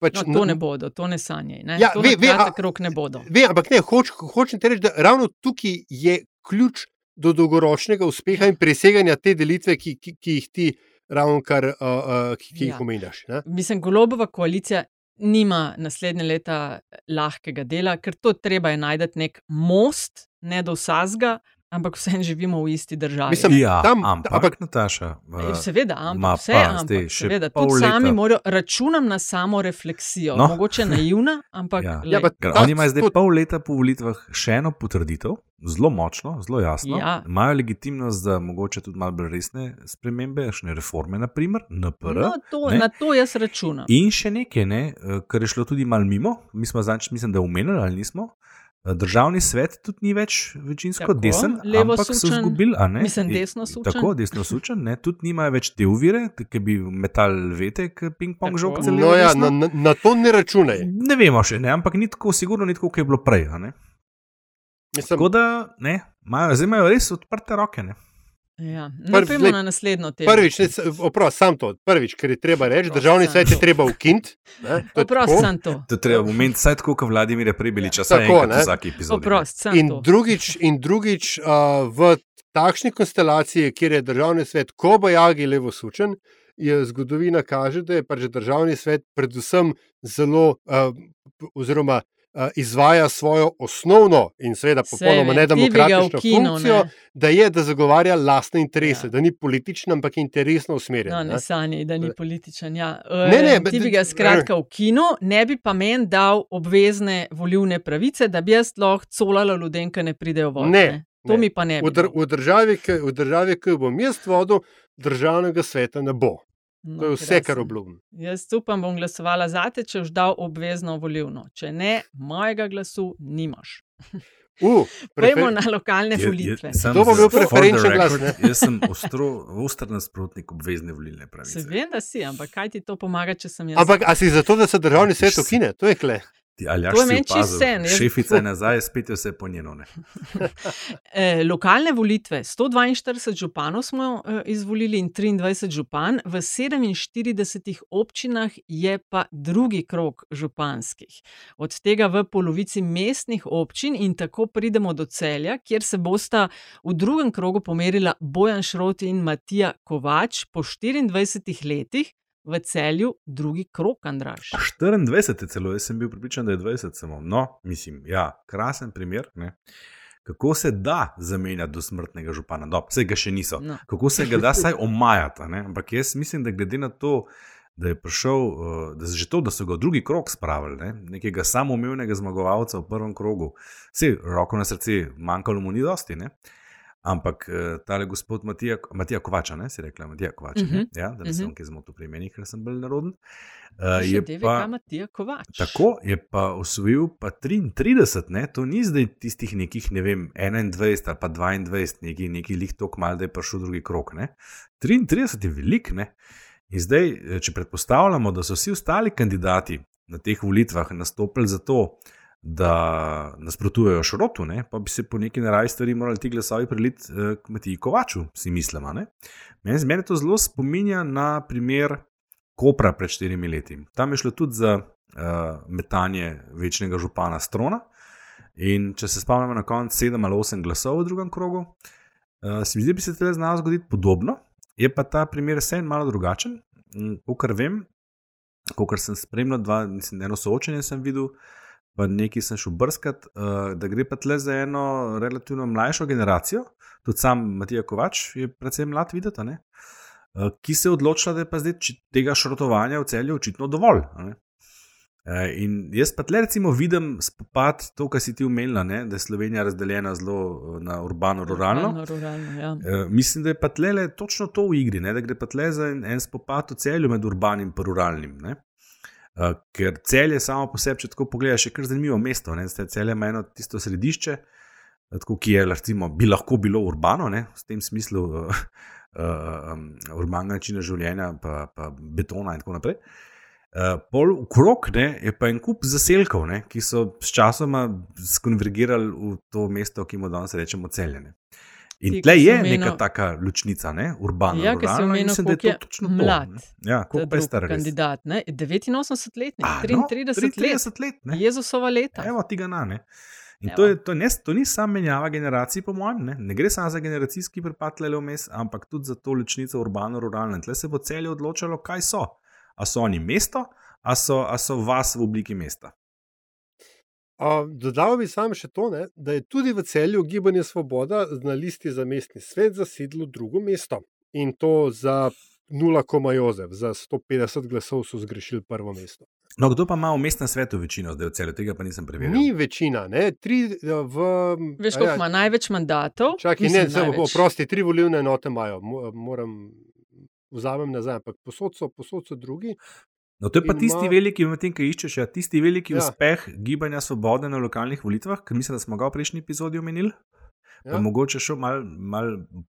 Pač No, to ne bodo, to ne sanjaj. Ne? Ja, to ve- ve, a- kratek rok ne bodo. Ve, ampak ne, hoč, hočem ti reči, da ravno tukaj je ključ do dolgoročnega uspeha in preseganja te delitve, ki, ki, ki jih ti ravno kar uh, uh, ki, ki Ja. jih omenjaš. ne. Mislim, golobova koalicija nima naslednje leta lahkega dela, ker to treba je najti nek most, ne do vsazga, ampak vsem živimo v isti državi. Mislim, Ja, tam- ampak, ampak- Nataša. Uh, Seveda, ampak vse, pa ampak, zdaj seveda, tudi sami leta. morajo, računam na samo refleksijo, No. mogoče naivna, ampak Ja. glej, Ja, Ker ta- oni imajo zdaj to- pol leta po volitvah še eno potrditev, zelo močno, zelo jasno. Ja. Imajo legitimnost za mogoče tudi malo bolj resne spremembe, kakšne reforme, naprimer NPR. no, to, ne. na to jaz računam. In še nekaj, ne, eh, kar je šlo tudi malo mimo, mi smo zadnjič, mislim, da omenili ali nismo. Eh, Državni svet tudi ni več večinsko Tako, desen, levo ampak so sučen, izgubili. a ne? mislim, In- desno sučen. Tako, desno sučen, ne, tudi nimajo več te uvire, ki bi metal vete, ping-pong žogice. No, levo, ja, desno. na, na, na to ne računaj. Ne vemo še, ne, ampak ni tako, sigurno ni tako, kot je bilo prej. a ne. Mislim, Tako da, ne, imajo, zdaj imajo res odprte roke. Ne. Ja. No, pojmo glej, na naslednjo temo. Prvič, ne, s- oprost, sam to, prvič, ker je treba reči, državni sam. svet je treba ukiniti. [laughs] ne, to je Oprost, sem to. To je treba omeniti, saj tako, kot Vladimir je prej bili časa, Tako, enkrat ne. vsaki epizodi. Oprost, sem In to. drugič, in drugič uh, v takšni konstelaciji, kjer je državni svet, ko bo jagi levo sučen, je zgodovina kaže, da je pač državni svet predvsem zelo, uh, oziroma izvaja svojo osnovno in seveda popolnoma nedemokratično ukinil, funkcijo, ne. da je, da zagovarja lastne interese, Ja. da ni političen, ampak interesno usmerjen. No, ne. ne sanjaj, da ni političen. Ja. Ne, ne, Eh, bet- ti bi ga skratka ukinil, ne bi pa meni dal obvezne volilne pravice, da bi jaz lahko colala ljudem, ki ne pridejo voditi. Ne, To ne. mi pa ne bi. V, dr dal. v državi, ki, v državi, ki jo bom jaz vodil, državnega sveta ne bo. No, To je vse, kar krasno. obljubim. Jaz upam, bom glasovala za te, če boš dal obvezno volilno. Če ne, mojega glasu nimaš. Uh, [laughs] Pojmo prefer- na lokalne Je- je- volitve. samo Kdo bo bil preferenčen glas, Jaz sem [laughs] ostro, ostr nasprotnik obvezne volilne pravice. Se vem, da si, ampak kaj ti to pomaga, če sem jaz? Ampak a si zato, da se državni svet ukine? To je kle. Ali To je meni čisto vseeno, jaz- Šefica je nazaj, spet je vse po njeno. Ne. [laughs] Eh, lokalne volitve, 142 županov smo eh, izvolili in 23 župan, v 47 občinah je pa drugi krok županskih. Od tega v polovici mestnih občin in tako pridemo do celja, kjer se bosta v drugem krogu pomerila Bojan Šroti in Matija Kovač po 24 letih. V celju drugi krok, Andraš. 24 je celo, jaz sem bil pripričan, da je 20 samo. No, mislim, ja, krasen primer. Ne. Kako se da zamenjati do smrtnega župana? No, vse ga še niso. No. Kako se ga da [laughs] saj omajati? Ampak jaz mislim, da glede na to, da je prišel, uh, da, že to, da so ga v drugi krog spravili, ne? nekega samoumevnega zmagovalca v prvem krogu, vse roko na srce, manjkalo mu ni dosti. Ne? Ampak uh, tale gospod Matija, Matija Kovača, ne si rekla, Matija Kovača, uh -huh. ja, da ne sem Mhm. kaj zmotil pri imenih, ker sem bolj naroden. Uh, je DVK pa, Matija Kovač. tako je pa osvojil pa 33, ne? to ni zdaj tistih nekih, ne vem, 21 ali pa 22, neki, neki lih tok mal, da je prišel drugi krok. Ne? 33 je velik, ne. In zdaj, eh, če predpostavljamo, da so vsi ostali kandidati na teh volitvah nastopili zato, da nasprotujejo šrotu, ne, pa bi se po neki naravi stvari morali ti glasovi preliti eh, k Matiji Kovaču, si mislimo. ne. Meni meni to zelo spominja na primer Kopra pred štirimi leti. Tam je šlo tudi za uh, metanje večnega župana Strona. In če se spomnimo na konec sedem ali osem glasov v drugem krogu, uh, se mi zdi, da bi se tukaj znalo zgoditi podobno. Je pa ta primer vseeno malo drugačen. Kot vem, kot sem spremljal, dva, mislim, eno soočenje sem videl, pa nekaj sem šel brskat, uh, da gre pa tle za eno relativno mlajšo generacijo. Tudi sam Matija Kovač je predvsem mlad videti, ne? Uh, ki se je odločila, da je pa zdaj tega šrotovanja v celju očitno dovolj. Eh, In jaz pa tle recimo vidim spopad, to, kar si ti umenila, ne, da je Slovenija razdeljena zelo na urbano-ruralno. Ruralno, ruralno, ja. Eh, Mislim, da je pa tle le točno to v igri, ne? da gre pa tle za en, en spopad v celju med urbanim in ruralnim. Ne? Uh, ker cel je samo po sebi, če tako pogledaš, je kar zanimivo mesto. Cel ima eno tisto središče, eh, tako, ki je recimo, bi lahko bilo urbano, ne? v tem smislu uh, uh, um, urbanega načina življenja, pa, pa betona in tako naprej. Uh, pol okrog ne, je pa en kup zaselkov, ne, ki so sčasoma skonvergirali v to mesto, ki mu danes rečemo celjene. In tle ki je omenil- neka taka ločnica, ne, urbana. Ja, ker si omenil, mislim, da je to točno mlad to. ne. Ja, pa je star kandidat, ne? 89-letnik, A, no, 33 let. 33 let. Jezusova leta. Evo, tega na ne. In Evo. to, je, to, ne, to ni samo menjava generacij, po mojem, ne, ne gre samo za generacijski prepad le vmes, ampak tudi za to ločnico urbano-ruralno. Tle se bo celje odločalo, kaj so. A so oni mesto, a so, a so vas v obliki mesta. A, dodal bi sam še to, ne, da je tudi v celju Gibanje Svoboda na listi za mestni svet zasedlo drugo mesto. In to za 0, Jozef, za 150 glasov so zgrešili prvo mesto. No, kdo pa ima v mestnem svetu večino, zdaj v celju, tega pa nisem preveril. Ni večina, ne, tri eh, v. Veš, a koliko ima največ mandatov? Čakaj, Mislim, ne, največ. oprosti, tri volilne enote imajo, mo- moram. Vzamem nazaj, ampak posod so, posod so drugi. No, to je pa tisti ima- veliki, medtem ko iščeš, ja, tisti veliki Ja. uspeh gibanja svobode na lokalnih volitvah, ker mislim, da smo ga v prejšnji epizodi omenili. Ja. Mogoče šel malo mal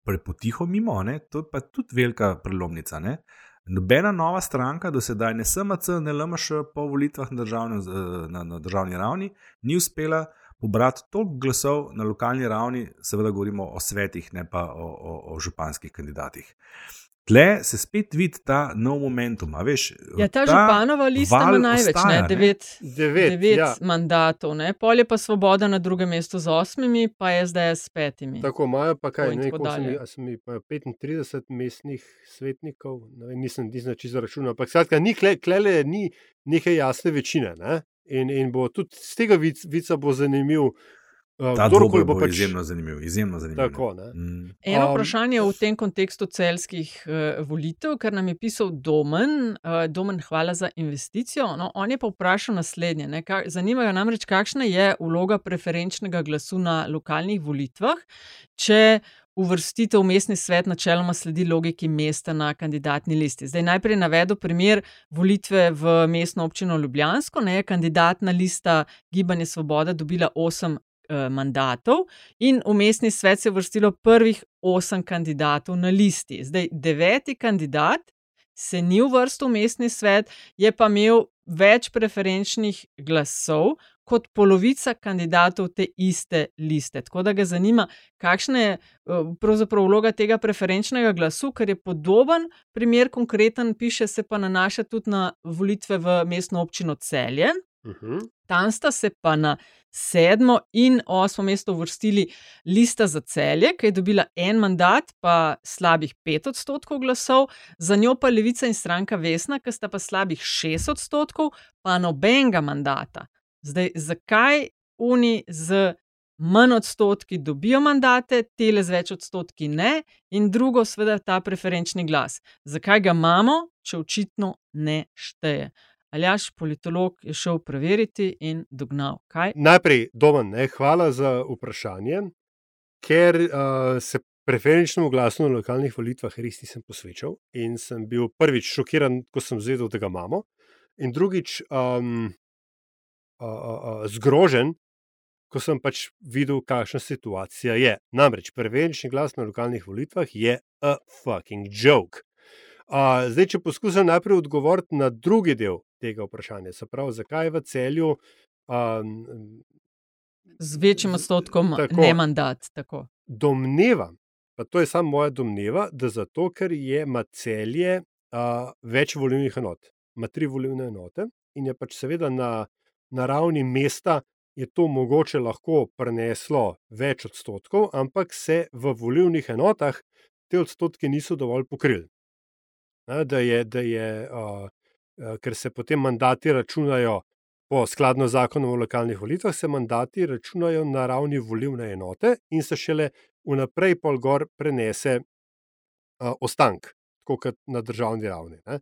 prepotiho mimo, ne? to je pa tudi velika prelomnica. Ne? Nobena nova stranka, do sedaj ne SMC, ne LMŠ, po volitvah na, državnem, z- na, na državni ravni, ni uspela pobrati toliko glasov na lokalni ravni, seveda govorimo o svetih, ne pa o, o, o županskih kandidatih. Tle se spet vidi ta nov momentum. a Veš, Ja, ta županova lista ima največ, ostaja, ne, devet, Devet, devet ja. mandatov, ne. pol je pa svoboda na drugem mestu z osmimi, pa je zdaj s petimi. Tako imajo pa kaj, ne vem, sem, dalje. sem jih pa 35 mestnih svetnikov, ne vem, nisem, nisem čisto računal. Ampak skratka, ni kle, klele ni neke jasne večine. Ne? In, in bo tudi z tega vic, vica bo zanimiv. Uh, Ta kdorkoli dvoboj bo pač... izjemno zanimiv. Izjemno zanimiv ne. Tako, ne. Mm. Eno Um, vprašanje v tem kontekstu celskih uh, volitev, ker nam je pisal Domen, uh, Domen, hvala za investicijo. No, on je pa vprašal naslednje. Ne, ka, zanimajo namreč, kakšna je vloga preferenčnega glasu na lokalnih volitvah, če uvrstitev v mestni svet načeloma sledi logiki mesta na kandidatni listi. Zdaj najprej navedel primer volitve v mestno občino Ljubljansko, ne kandidatna lista Gibanje Svoboda dobila osem eh, mandatov in v mestni svet se je vrstilo prvih osem kandidatov na listi. Zdaj, deveti kandidat se ni uvrstil v mestni svet, je pa imel več preferenčnih glasov kot polovica kandidatov te iste liste. Tako da ga zanima, kakšna je eh, pravzaprav vloga tega preferenčnega glasu, ker je podoben primer, konkreten, piše se pa nanaša tudi na volitve v mestno občino Celje. Uh -huh. Tam sta se pa na sedmo in osmo mesto uvrstili lista za celje, ki je dobila en mandat, pa slabih pet odstotkov glasov, za njo pa Levica in stranka Vesna, ki sta pa slabih šest odstotkov, pa nobenega mandata. Zdaj, zakaj oni z manj odstotki dobijo mandate, tele z več odstotki ne, in drugo, seveda, ta preferenčni glas. Zakaj ga imamo, če očitno ne šteje? Aljaš, politolog, je šel preveriti in dognal. Kaj? Najprej, Domen, ne, hvala za vprašanje. ker uh, se preferenčnemu glasu na lokalnih volitvah res nisem posvečal in sem bil prvič šokiran, ko sem zvedel, da ga imamo, in drugič um, uh, uh, zgrožen, ko sem pač videl, kakšna situacija je. Namreč preferenčni glas na lokalnih volitvah je a fucking joke. Uh, zdaj, če poskušam najprej odgovoriti na drugi del tega vprašanja, se pravi, zakaj v celju. Um, Z večjim odstotkom tako. ne mandat. Tako. Domnevam, pa to je samo moja domneva, da zato, ker je ima celje uh, več volilnih enot, ima tri volilne enote in je pač seveda na, na ravni mesta je to mogoče lahko preneslo več odstotkov, ampak se v volilnih enotah te odstotke niso dovolj pokrili. Da je, da je uh, ker se potem mandati računajo po skladno z zakonom o lokalnih volitvah, se mandati računajo na ravni volilne enote in se šele vnaprej pol gor prenese uh, ostank, tako kot na državni ravni. ne.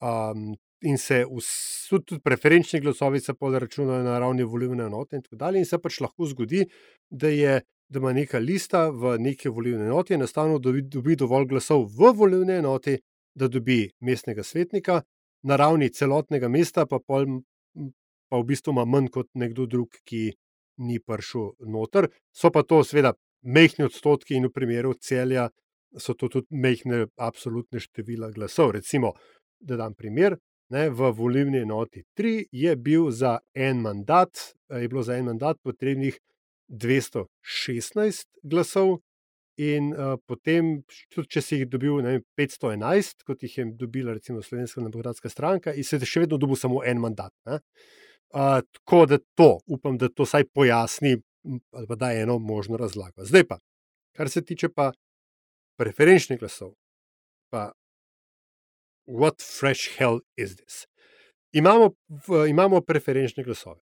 Um, in se vs- tudi, tudi preferenčni glasovi se pol računajo na ravni volilne enote, in tako dalje. In se pač lahko zgodi, da, je, da ima neka lista v neki volilni enoti, enostavno dobi, dobi dovolj glasov v volilni enoti, da dobi mestnega svetnika, na ravni celotnega mesta pa, pol, pa v bistvu ima manj kot nekdo drug, ki ni prišel noter. So pa to seveda mehki odstotki, in v primeru celja so to tudi mehke, absolutne števila glasov. Recimo, da dam primer. Ne, v volilni enoti 3 je bil za en mandat, eh, je bilo za en mandat potrebnih 216 glasov, in uh, potem, tudi če si jih dobil ne vem, 511, kot jih je dobila recimo Slovenska demokratska stranka, in se je še vedno dobil samo en mandat. Uh, tako da to, upam, da to vsaj pojasni ali pa da eno možno razlago. Zdaj pa, kar se tiče pa preferenčnih glasov, pa what fresh hell is this? Imamo, v, imamo preferenčne glasove.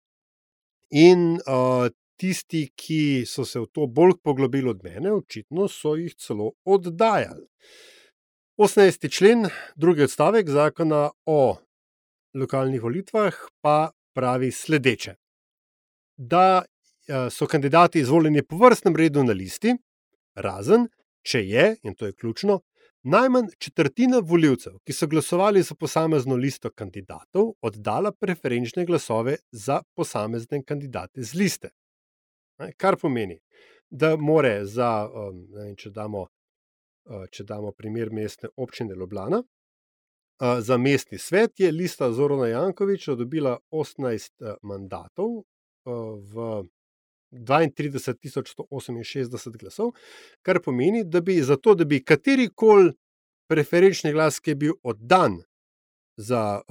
In uh, tisti, ki so se v to bolj poglobili od mene, očitno so jih celo oddajali. 18. člen, drugi odstavek zakona o lokalnih volitvah pa pravi sledeče: da so kandidati izvoljeni po vrstnem redu na listi, razen če je, in to je ključno, najmanj četrtina voljivcev, ki so glasovali za posamezno listo kandidatov, oddala preferenčne glasove za posamezne kandidate z liste. Kar pomeni, da more za, um, vem, če damo, uh, če damo primer mestne občine Ljubljana, uh, za mestni svet je lista Zorana Jankoviča dobila 18 uh, mandatov v 32.168 glasov, kar pomeni, da bi za to, da bi kateri koli preferenčni glas, ki je bil oddan za uh,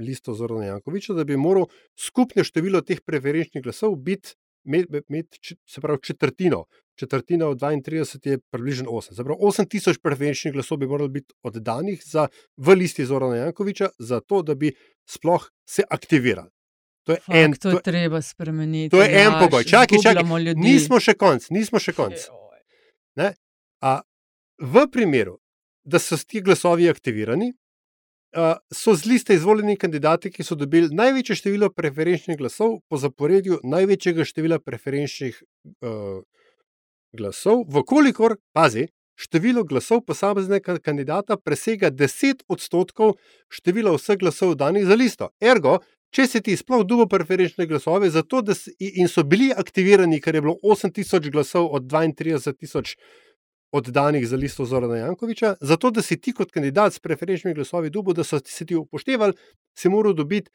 listo Zorana Jankoviča, da bi moral skupno število teh preferenčnih glasov biti imeti, imeti, č- se pravi, četrtino. Četrtina od 32 je približno 8. Se pravi, 8000 preferenčnih glasov bi moralo biti oddanih za, v listi Zorana Jankoviča, zato da bi sploh se aktivirali. To je Fak, en, to je treba spremeniti. to je en Aljaž, pogoj. Čakaj, čakaj, ljudi. nismo še konc, nismo še konc. Ne? A, v primeru, da so ti glasovi aktivirani, a, so z liste izvoljeni kandidati, ki so dobili največje število preferenčnih glasov po zaporedju največjega števila preferenčnih uh, glasov, vkolikor, pazi, število glasov posameznega kandidata presega 10 odstotkov števila vseh glasov danih za listo. Ergo, če si ti sploh dubo preferenčne glasove, zato, da si, so bili aktivirani, ker je bilo 8000 glasov od 32.000 oddanih za listo Zorana Jankoviča, zato da si ti kot kandidat s preferenčnimi glasovi dubo, da so se ti upoštevali, si moral dobiti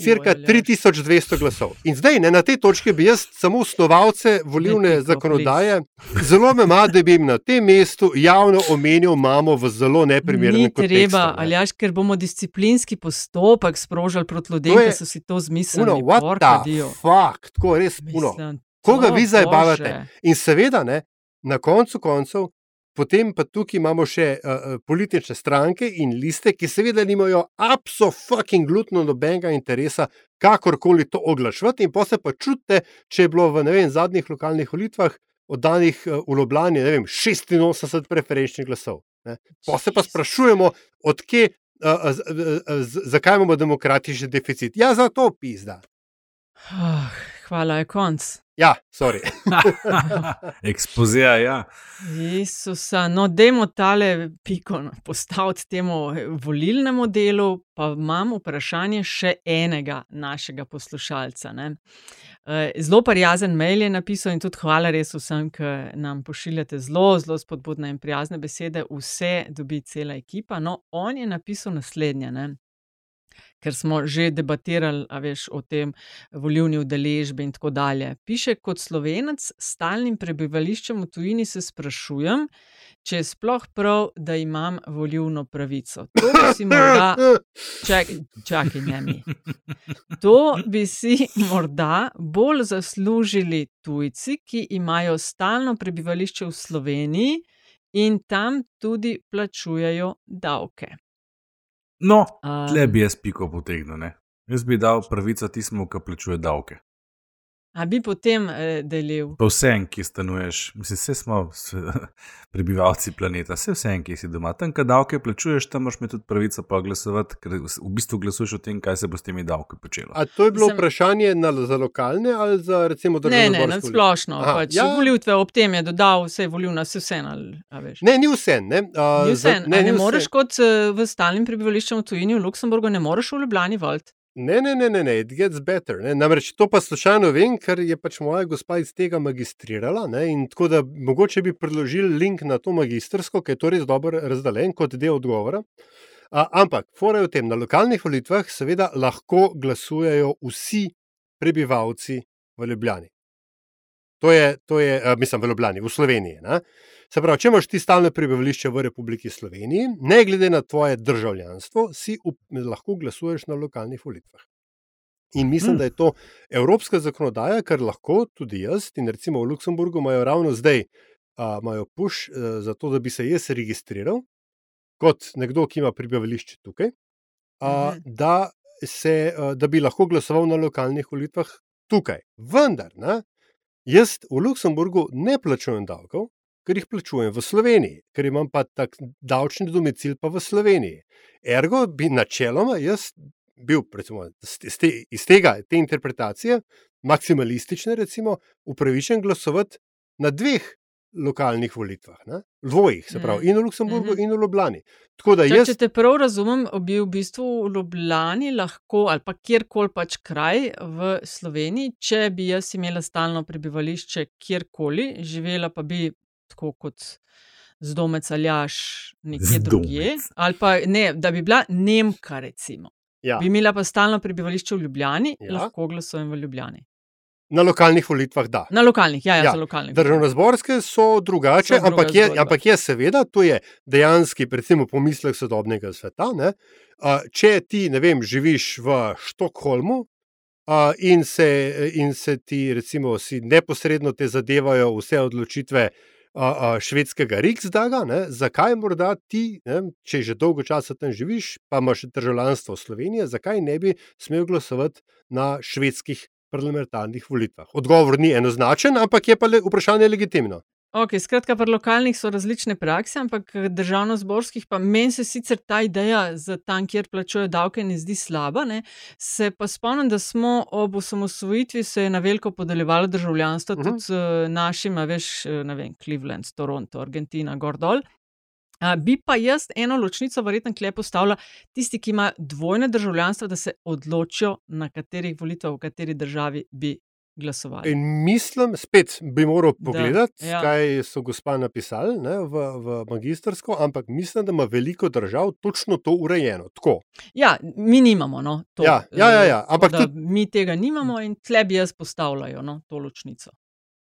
cirka Joj, Aljaž. 3200 glasov. In zdaj, ne, na tej točki bi jaz samo snovalce volilne Daj, Piko, zakonodaje, zelo me ima, da bi jim na tem mestu javno omenil mamo v zelo neprimernem Ni kontekstu. treba, ne. Aljaš, ker bomo disciplinski postopek sprožili proti ljudem, ki so si to zmislili. Uno, what the fuck, tako res, uno. Koga vi zdaj bavate? In seveda, ne, na koncu koncev, potem pa tukaj imamo še uh, politične stranke in liste, ki seveda nimajo absolutno nobenega interesa, kakorkoli to oglašvati, in pa se pa čutite, če je bilo v vem, zadnjih lokalnih volitvah oddanih uh, v Ljubljani vem, 86 preferenčnih glasov. Ne. Pa se pa sprašujemo, odkje. Uh, z, z, zakaj imamo demokratični deficit? Ja, zato pizda. Ah, Hvala, je konc. Ja, sorry. [laughs] Ekspozija, ja. Jezusa, no, dajmo tale piko postaviti temu eh, volilnemu delu, pa imam vprašanje še enega našega poslušalca. Ne. Eh, zelo prijazen mail je napisal in tudi hvala res vsem, ki nam pošiljate zelo, zelo spodbudne in prijazne besede. Vse dobi cela ekipa. No, on je napisal naslednje. Ne ker smo že debatirali, a veš, o tem volilni udeležbi in tako dalje. Piše, kot slovenec s stalnim prebivališčem v tujini se sprašujem, če je sploh prav, da imam volilno pravico. To bi si morda, [laughs] čak, čakaj, ne mi. To bi si morda bolj zaslužili tujci, ki imajo stalno prebivališče v Sloveniji in tam tudi plačujejo davke. No, tle bi jaz piko potegnil. Ne? Jaz bi dal pravico tistemu, ki plačuje davke. A bi potem eh, delil? Pa vsem, ki stanuješ, mislim, vse smo [laughs] prebivalci planeta, vse vsem, ki si doma. Tam, kaj davke plačuješ, tam imaš tudi pravico pa glasovati, ker v bistvu glasuješ o tem, kaj se bo s temi davki počelo. A to je bilo Sem... vprašanje na, za lokalne ali za recimo državne? Ne, ne, na splošno. Pač, ja. Volitve ob tem je dodal vse volilna, vse vse. Ne, ni vse. Ne, uh, ni vse. Ne, ne moreš kot uh, v stalnem prebivališču v tujini v Luksemburgu, ne moreš v Ljubljani volt. Ne, ne, ne, ne, ne, it gets better. Ne. Namreč to pa slučajno vem, ker je pač moja gospa iz tega magistrirala. Ne, tako da mogoče bi predložili link na to magistrsko, ki je to res dobro razdaljen kot del odgovora. A, ampak, fora je v tem, na lokalnih volitvah seveda lahko glasujejo vsi prebivalci v Ljubljani. To je, to je mislim, v Ljubljani, v Sloveniji. Ne. Se pravi, če imaš ti stalno prebivališče v Republiki Sloveniji, ne glede na tvoje državljanstvo, si up, lahko glasuješ na lokalnih volitvah. In mislim, hmm. da je to evropska zakonodaja, kar lahko tudi jaz, in recimo v Luksemburgu imajo ravno zdaj, uh, imajo push uh, za to, da bi se jaz registriral kot nekdo, ki ima prebivališče tukaj, uh, hmm. da, se, uh, da bi lahko glasoval na lokalnih volitvah tukaj. Vendar, ne, jaz v Luksemburgu ne plačujem davkov, ker jih plačujem v Sloveniji, ker imam pa tak davčni domicil pa v Sloveniji. Ergo bi načeloma jaz bil, recimo, iz tega, te interpretacije, maksimalistične, recimo, upravičen glasovati na dveh lokalnih volitvah, ne? dvojih, se pravi, mm. in v Luksemburgu, mm -hmm. in v Ljubljani. Jaz... Če te prav razumem, bi v bistvu v Ljubljani lahko ali pa kjerkoli pač kraj v Sloveniji, če bi jaz imela stalno prebivališče kjerkoli, živela pa bi tako kot zdomec ali jaš nekje drugje. Ali pa ne, da bi bila Nemka, recimo. Ja. Bi imela pa stalno prebivališče v Ljubljani, ja. lahko glasujem v Ljubljani. Na lokalnih volitvah, da. Na lokalnih, ja, ja, ja. lokalnih. Državno-zborske so drugače, so ampak, je, ampak je seveda, to je dejansko, recimo, pomislek sodobnega sveta. Ne? Če ti, ne vem, živiš v Štokholmu in se, in se ti, recimo, neposredno te zadevajo vse odločitve švedskega Riksdaga, ne, zakaj morda ti, ne, če že dolgo časa tam živiš, pa imaš državljanstvo Slovenije, zakaj ne bi smel glasovati na švedskih parlamentarnih volitvah? Odgovor ni enoznačen, ampak je pa le vprašanje legitimno. Ok, skratka, pri lokalnih so različne prakse, ampak državno-zborskih pa meni se sicer ta ideja za tam, kjer plačujejo davke, ne zdi slaba. Ne? Se pa spomnim, da smo ob osamosvojitvi se na veliko podeljevalo državljanstvo uh -huh. tudi uh, našim, veš, ne vem, Cleveland, Toronto, Argentina, Gordol. Uh, bi pa jaz eno ločnico verjetno klep postavila tisti, ki ima dvojne državljanstvo, da se odločijo, na katerih volitvah, v kateri državi bi glasovali. In mislim, spet bi moral pogledati, ja. kaj so gospa napisali ne, v, v magistrsko, ampak mislim, da ima veliko držav točno to urejeno. Tako. Ja, mi nimamo. No, to, ja, ja, ja, ja. Ampak tudi... Mi tega nimamo in tle bi jaz postavljal no, to ločnico.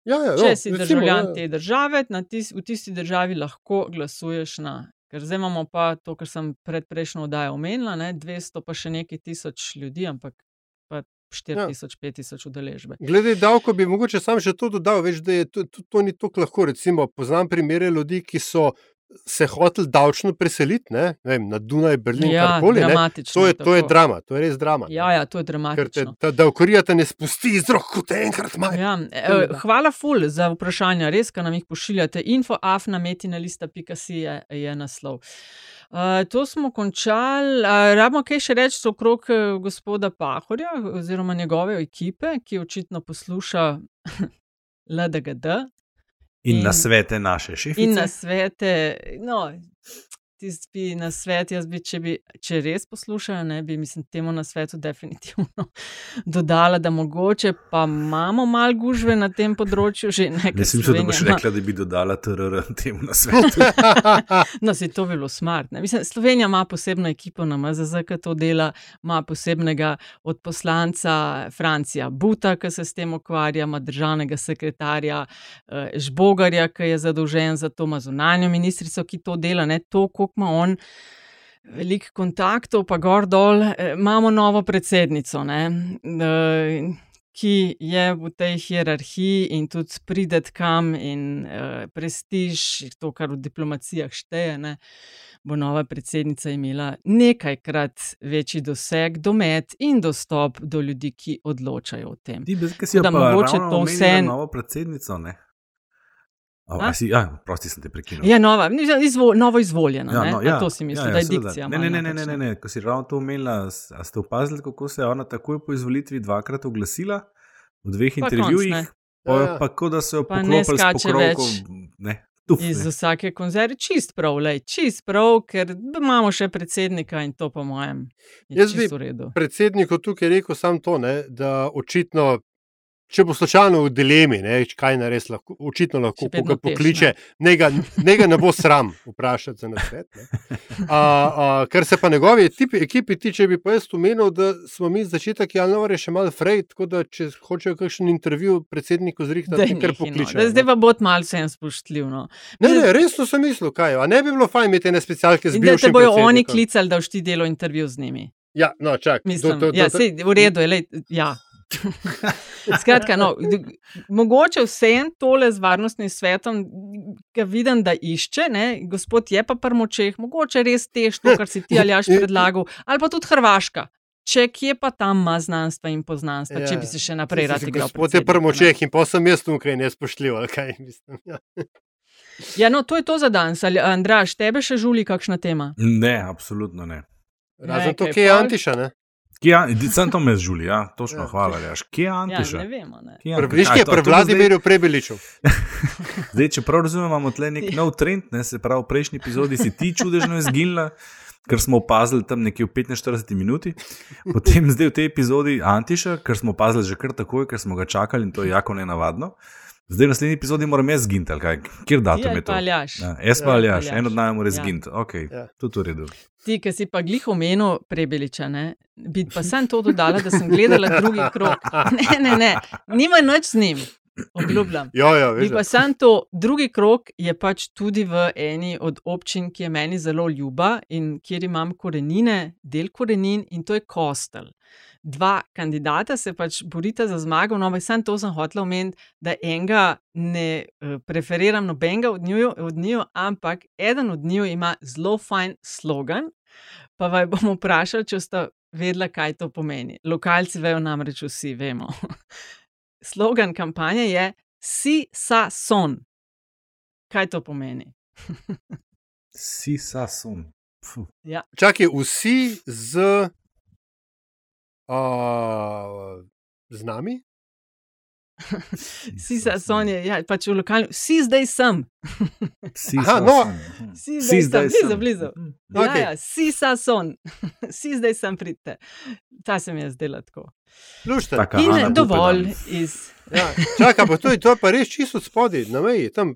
Ja, ja, Če no, si recimo, državljan ja. te države, tis, v tisti državi lahko glasuješ na. Ker zdaj imamo pa to, kar sem pred prejšnjo oddajo omenila, ne, 200 pa še nekaj tisoč ljudi, ampak 4000-5000 ja. udeležbe. Glede davko bi mogoče sam še to dodal, veš, da je to, to, to ni tako lahko. Recimo, poznam primere ljudi, ki so se hoteli davčno preseliti ne? Ne vem, na Dunaj, Berlin, ja, karkoli. To, to je drama, to je res drama. Ja, ja, to je dramatično. Ker te davkorija te ne spusti iz rok, kot enkrat manj. Ja, e, hvala, ful, za vprašanja, res, ki nam jih pošiljate. Info, afna, metina, lista, pika si je, je naslov. Uh, to smo končali. Uh, Rabimo kaj še reči okrog uh, gospoda Pahorja oziroma njegove ekipe, ki očitno posluša [laughs] LDGD. In, in na svete naše šefice. In na svete, no, tisti bi na svet, jaz bi, če, bi, če res poslušajo, ne bi, mislim, temu na svetu definitivno [laughs] dodala, da mogoče pa imamo malo gužve na tem področju. Že nekaj. Mislim, da boš rekla, da bi dodala TRR temu na svetu. [laughs] no, si to bilo smart. Ne? Mislim, Slovenija ima posebno ekipo na MZZ, ki to dela, ima posebnega odposlanca Francija Buta, ki se s tem ukvarja, ima državnega sekretarja eh, Žbogarja, ki je zadolžen za to, ima zunanjo ministrico, ki to dela. Ne? To, ima on veliko kontaktov, pa gor dol, imamo novo predsednico, ne, ki je v tej hierarhiji in tudi pride kam in prestiž, to, kar v diplomacijah šteje. Ne, Bo nova predsednica imela nekajkrat večji doseg, domet in dostop do ljudi, ki odločajo o tem. Ti, da mogoče to vse. Novo predsednico, ne? Oh, si, ja, prosti sem te prekinil. Ja, nova, izvo, novo izvoljena. Ja, no, ja, to si mislil, ja, ja, da je dikcija. Ne, ne, ne, ne, ne, ne, ne. Ko si ravno to omenila, ste opazili, kako se je ona takoj po izvolitvi dvakrat oglasila v dveh pa intervjujih? Konc, pa, ja, ja. pa kot da se je poklopila s pokrovkom. Tuf, Iz vsake konzerve, čist prav, lej, čist prav, ker imamo še predsednika in to, po mojem, je Jaz čisto v redu. Predsedniku tukaj rekel samo to, ne, da očitno če bo slučajno v dilemi, ne, kaj nares lahko, očitno lahko koga pokliče, ne. Njega ne bo sram vprašati za nasvet. A, a, kar se pa njegovi tipi, ekipi tiče, bi pa jaz umenil, da smo mi začetek januarja še malo frej, tako da če hočejo kakšen intervju predsedniku zrihta, da jih kar pokliče. No. Zdaj pa bo malo vsem spoštljiv. No. Ne, ne, resno sem mislil, kaj, a ne bi bilo fajn imeti ene specialke z bivšim. Da te bojo oni klicali, da všti delo intervju z njimi. Ja, no, čak. Mislim, do, do, do, ja, sej, v redu je, lej, ja. [laughs] Skratka, no, mogoče vse en tole z varnostnim svetom, ki vidim, da išče, ne? gospod je pa prmočeh, mogoče res težko, kar si ti ali jaš [laughs] predlagal, ali pa tudi Hrvaška. Če kje pa tam ima znanstva in poznanstva, ja, če bi se še naprej rad igral. Gospod je prmočeh in pa sem jaz tukaj nespoštljiv, kaj mislim. Ja. [laughs] ja, no, to je to za danes. Andraš, tebe še žuli kakšna tema? Ne, absolutno ne. Razen to, ki je Antiša, ne? Sem to me zžuli, ja, točno, ja, hvala. Jaš. Kje je Antiša? Ja, ne vemo. Prviški je pri Vladimirju Prebeliču. Zdaj, če prav razumem, imamo tle nek nov trend, ne, se pravi, v prejšnji epizodi si ti čudežno izginila, ker smo opazili tam nekje v 45 minuti, potem zdaj v tej epizodi Antiša, ker smo opazili že kar takoj, ker smo ga čakali in to je jako nenavadno. Zdaj, v naslednji epizodi moram jaz zginti, kaj kjer datum je, je to? Aljaš. Ja, jaz pa aljaš, en od najmanj mora zginti. Ja. Ok, ja. to je v redu. Ti, ki si pa glih omenil prebeliča, ne? bi pa sem to dodala, da sem gledala drugi krok. [laughs] Ne, ne, ne, nima noč z njim. Obljubljam. Jo, jo, bi pa sem to, drugi krok je pač tudi v eni od občin, ki je meni zelo ljuba in kjer imam korenine, del korenin in to je kostel dva kandidata se pač borita za zmago. No, sem to sem hotel omeniti, da enega ne uh, preferiram nobenega od njiju, od njiju, ampak eden od njiju ima zelo fajn slogan. Pa vaj bomo vprašali, če ste vedeli, kaj to pomeni. Lokalci vejo, namreč vsi vemo. [laughs] slogan kampanje je Si sa son. Kaj to pomeni? [laughs] si sa son. Ja. Čakaj, vsi z Uh, z nami? Vsi so Sonja, ja, pač v lokalni, vsi zdaj sem. Vsi so no. Vsi zdaj, zdaj sem, blizu, blizu. Okay. Ja, ja, vsi so son, [laughs] vsi zdaj sem pridite. Ta se mi je zdela tako. Lušte. Taka, In Ana, dovolj iz. Ja, čakaj, pa to je, to je pa res čisto spodaj, na meji. Tam,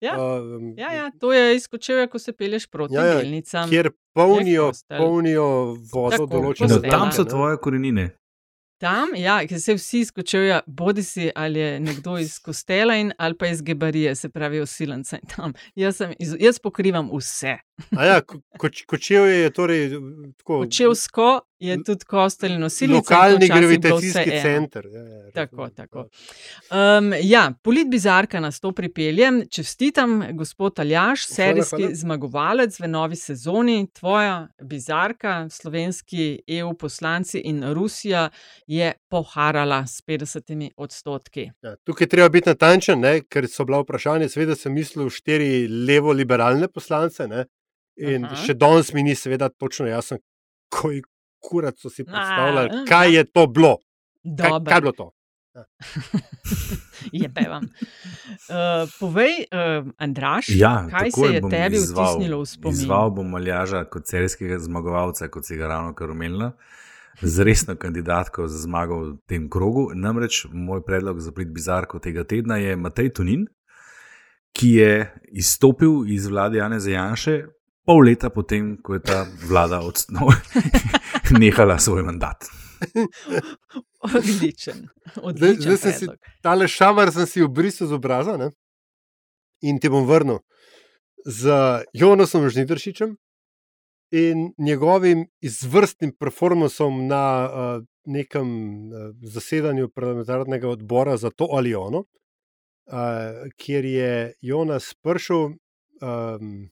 ja. Uh, ja, ja, to je izkočevo, ko se peleš proti ja, ja, delnicam. Kjer polnijo, polnijo vodo določene. Tam so tvoje korenine. Tam, ja, ki se vsi skočijo, bodi si ali je nekdo iz Kostela in, ali pa iz Gebarije, se pravi, osilenca. Jaz, sem, jaz pokrivam vse. Ja, koč, kočev je torej tako. Kočevsko je tudi kostel in nosilec. Lokalni gravitacijski center. Ja, ja, tako, tako. Um, ja, polit bizarka nas to pripelje. Čestitam, gospod Aljaš, serijski hvala. zmagovalec v novi sezoni. Tvoja bizarka, slovenski EU poslanci in Rusija je poharala s 50 odstotki. Ja, tukaj treba biti natančen, ne, ker so bila vprašanja, seveda sem mislil štiri levo-liberalne poslance. Ne. In Aha. še danes mi ni seveda točno jasno, kaj kurac so si predstavljali, A, kaj je to bilo. Kaj, kaj je bilo to? Ja. [laughs] Je pevam. Uh, povej, uh, Andraš, Ja, kaj se je tebi izzval- vtisnilo v spomin? Izzval bom Maljaža kot serijskega zmagovalca, kot si ga ravno kar omenila, z resno kandidatko za zmago v tem krogu. Namreč moj predlog za prid bizarko tega tedna je Matej Tunin, ki je izstopil iz vlade Janeza Janše pol leta potem, ko je ta vlada odstno [laughs] nehala svoj mandat. Odličen. Zdaj, Odličen zdaj sem si tale šamar sem si obrisal z obraza ne? in ti bom vrnil z Jonasom Žnidršičem in njegovim izvrstnim performancem na uh, nekem uh, zasedanju parlamentarnega odbora za to ali ono, uh, kjer je Jonas prišel, um,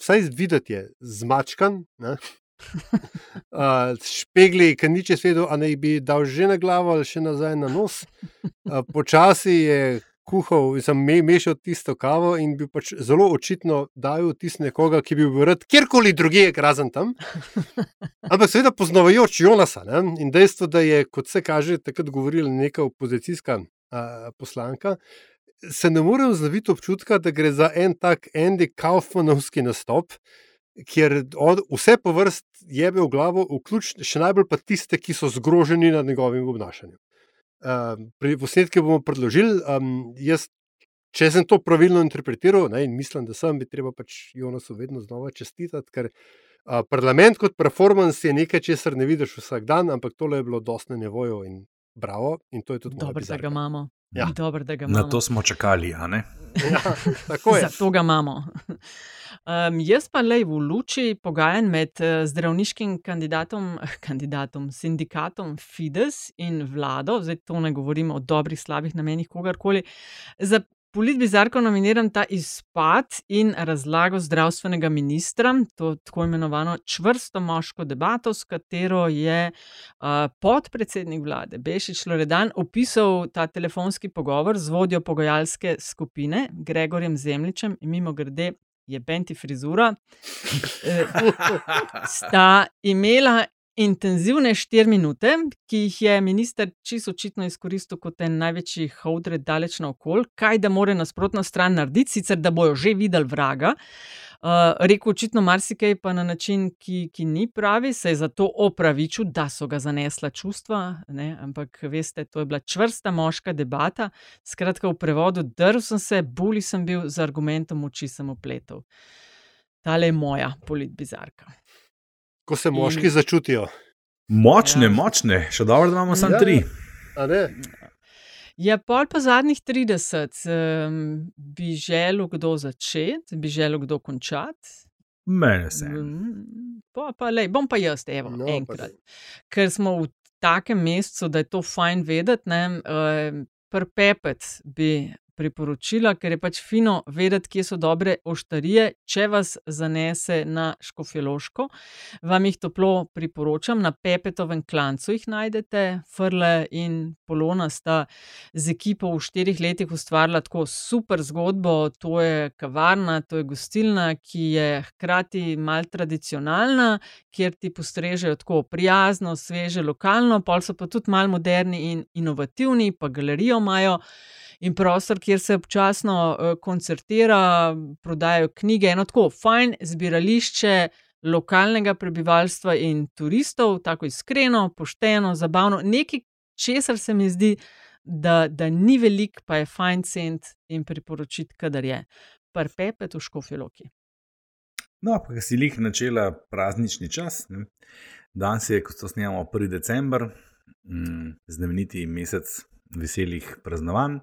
vsaj videti je zmačkan. Ne? Uh, špegli, ki nič je svedel, a naj bi dal že na glavo ali še nazaj na nos. Uh, počasi je kuhal, sem me, mešal tisto kavo in bil pač zelo očitno dal vtis nekoga, ki bi bil rad kjerkoli drugje, razen tam. Ampak seveda poznavajoč Jonasa ne? in dejstvo, da je, kot se kaže, takrat govorila neka opozicijska uh, poslanka. Se ne morem znaviti občutka, da gre za en tak Andy Kaufmanovski nastop, kjer od, vse po vrst jebe v glavo, vključno še najbolj pa tiste, ki so zgroženi nad njegovim obnašanjem. Um, pri posnetku bomo predložili. Um, jaz, če sem to pravilno interpretiral, ne, in mislim, da sem, bi treba pač Jonasu vedno znova čestitati, ker uh, parlament kot performance je nekaj, česar ne vidiš vsak dan, ampak tole je bilo dosti na nevoju in bravo. In to je tudi Dobro, da ga imamo. Ja. Dobro, da ga Na imamo. to smo čakali, a ne? Ja, [laughs] tako je. Zato ga imamo. Um, jaz pa le v luči pogajanj med eh, zdravniškim kandidatom, [laughs] kandidatom, sindikatom Fides in vlado, zdaj to ne govorimo o dobrih, slabih namenih kogarkoli, za politbizarko nominiram ta izpad in razlago zdravstvenega ministra, to tako imenovano čvrsto moško debato, s katero je uh, podpredsednik vlade Bešič Loredan opisal ta telefonski pogovor z vodjo pogajalske skupine Gregorjem Zemljičem in mimo grede je Benti frizura, eh, [laughs] sta imela intenzivne štiri minute, ki jih je minister čisto očitno izkoristil kot en največji hodred daleč naokol, kaj da more nasprotna stran narediti, sicer da bojo že videli vraga. Uh, rekel očitno marsikaj, pa na način, ki, ki ni pravi, se je zato opravičil, da so ga zanesla čustva. Ne? Ampak veste, to je bila čvrsta moška debata. Skratka, v prevodu, drl sem se, buli sem bil, z argumentom oči sem opletel. Tale je moja politbizarka. Ko se moški začutijo. Močne, močne, še dobro, da imamo samo Ja, tri. a ne? Ja, pol pa zadnjih 30, um, bi želel kdo začeti, bi želel kdo končati. Mene se. Mm, Pa, pa, lej, bom pa jaz, evo, No, no, pa enkrat. Ker smo v takem mestu, da je to fajn vedeti. Ne, uh, Prpepet bi priporočila, ker je pač fino vedeti, kje so dobre oštarije. Če vas zanese na Škofjeloško, vam jih toplo priporočam. Na Pepetovem klancu jih najdete. Frle in Polona sta z ekipo v štirih letih ustvarila tako super zgodbo. To je kavarna, to je gostilna, ki je hkrati mal tradicionalna, kjer ti postrežejo tako prijazno, sveže, lokalno, pol so pa tudi mal moderni in inovativni, pa galerijo imajo. In prostor, kjer se občasno uh, koncertira, prodajajo knjige, eno tako fajn zbirališče lokalnega prebivalstva in turistov, tako iskreno, pošteno, zabavno, nekaj, česar se mi zdi, da, da ni velik, pa je fajn cent in priporočiti, kadar je. Prpepet v Škofjeloki. No, pa si jih načela praznični čas. Ne? Danes je, kot to snemamo, 1. december, mm, znameniti mesec veselih praznovanj.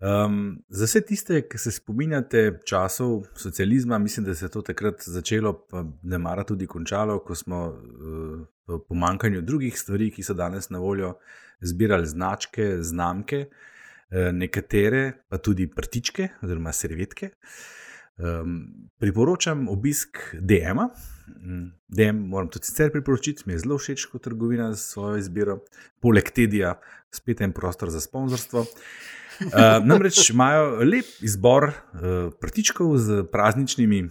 Um, za vse tiste, ki se spominjate časov socializma, mislim, da se je to takrat začelo, pa ne mara tudi končalo, ko smo uh, v pomankanju drugih stvari, ki so danes na voljo, zbirali značke, znamke, uh, nekatere pa tudi prtičke oziroma servetke. Um, priporočam obisk DM-a. Mm, DM moram tudi sicer priporočiti, mi je zelo všeč kot trgovina za svojo izbiro. Poleg Tedija, spet en prostor za sponzorstvo. Uh, namreč imajo lep izbor uh, prtičkov z prazničnimi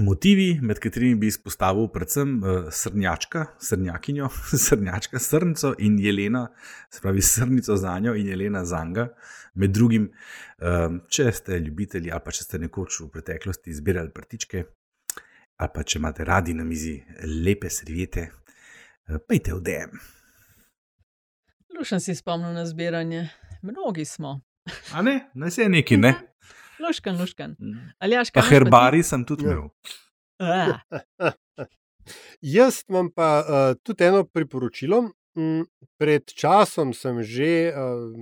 motivi, med katerimi bi izpostavil predvsem uh, srnjačka, srnjakinjo, [laughs] srnjačka, srnico in Jelena, se pravi srnico za njo in Jelena za njega. Med drugim, um, če ste ljubitelji ali pa če ste nekoč v preteklosti zbirali prtičke, ali pa če imate radi na mizi lepe serviete, uh, pejte v DM. Lušen si spomnil na zbiranje. Mnogi smo. A ne, ne se je neki, ne. [laughs] Luškan, luškan. Aljaš, Pa herbari sem tudi Ja. imel. Ah, [laughs] Jaz imam pa uh, tudi eno priporočilo. Mm, Pred časom sem že uh,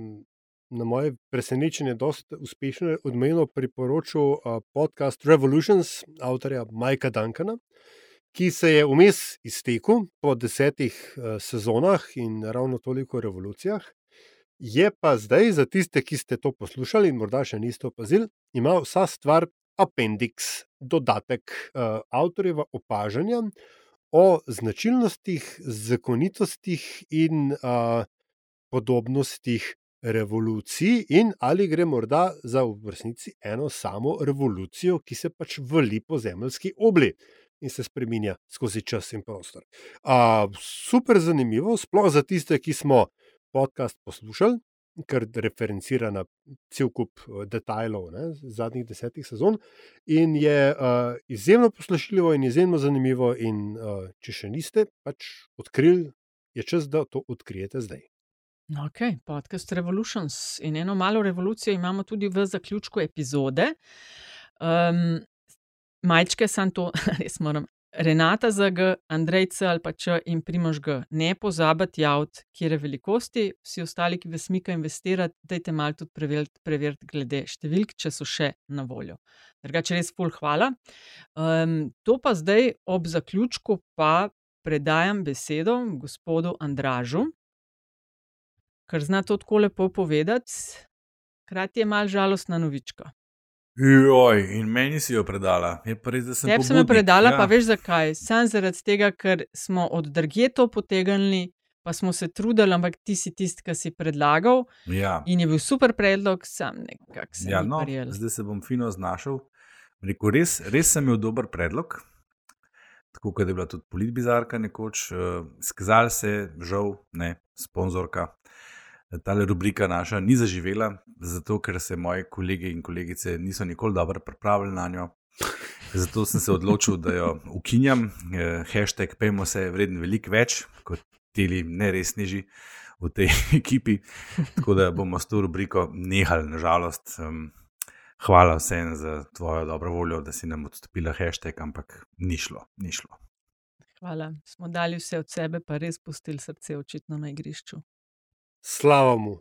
na moje presenečenje dosta uspešno odmejno priporočil uh, podcast Revolutions avtorja Majka Duncana, ki se je vmes iztekel po desetih uh, sezonah in ravno toliko revolucijah. Je pa zdaj za tiste, ki ste to poslušali in morda še niste opazili, ima vsa stvar appendix, dodatek uh, avtorjeva opažanja o značilnostih, zakonitostih in uh, podobnostih revolucij, in ali gre morda za v resnici eno samo revolucijo, ki se pač vali po zemeljski obli. In se spremenja skozi čas in prostor. Uh, super zanimivo, sploh za tiste, ki smo podcast poslušali, ker referencira na cel kup eh, detajlov ne, zadnjih desetih sezon. In je uh, izjemno poslušljivo in izjemno zanimivo. In uh, če še niste pač odkrili, je čas, da to odkrijete zdaj. ok, podcast Revolutions. In eno malo revolucijo imamo tudi v zaključku epizode. Um, majčke sem to, [laughs] res moram. Renata ZG, Andrej C ali pa Č in Primož G. Ne pozabite javiti, kje je velikosti, vsi ostali, ki vas mika investirati, dajte malo tudi preveriti, preveriti glede številk, če so še na voljo. Drugače, res ful hvala. Um, to pa zdaj ob zaključku pa predajam besedo gospodu Andražu, ker zna to tako lepo povedati, hkrati je mal žalostna novička. Joj, in meni si jo predala. Je pa res, da sem sem jo predala, ja. pa veš zakaj? Sam zaradi tega, ker smo od drugje to potegnili, pa smo se trudili, ampak ti si tisti, ki si predlagal. Ja. In je bil super predlog, sam nekako se Ja, no, prijel. zdaj se bom fino znašel. Rekel, res, res sem imel dober predlog, tako kot je bila tudi politbizarka nekoč. Uh, Skazali se je, žal, ne, sponzorka. Ta rubrika naša ni zaživela, zato ker se moji kolegi in kolegice niso nikoli dobro pripravili na njo. Zato sem se odločil, da jo ukinjam. Eh, Hashtag pejmo se je vreden veliko več kot ti neresniži v tej [laughs] ekipi. Tako da bomo s to rubriko nehali, nažalost. Um, hvala vsem za tvojo dobro voljo, da si nam odstopila hashtag, ampak ni šlo, ni šlo. Hvala, smo dali vse od sebe, pa res pustili srce očitno na igrišču. Slava mu.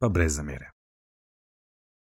Pa brez zamere.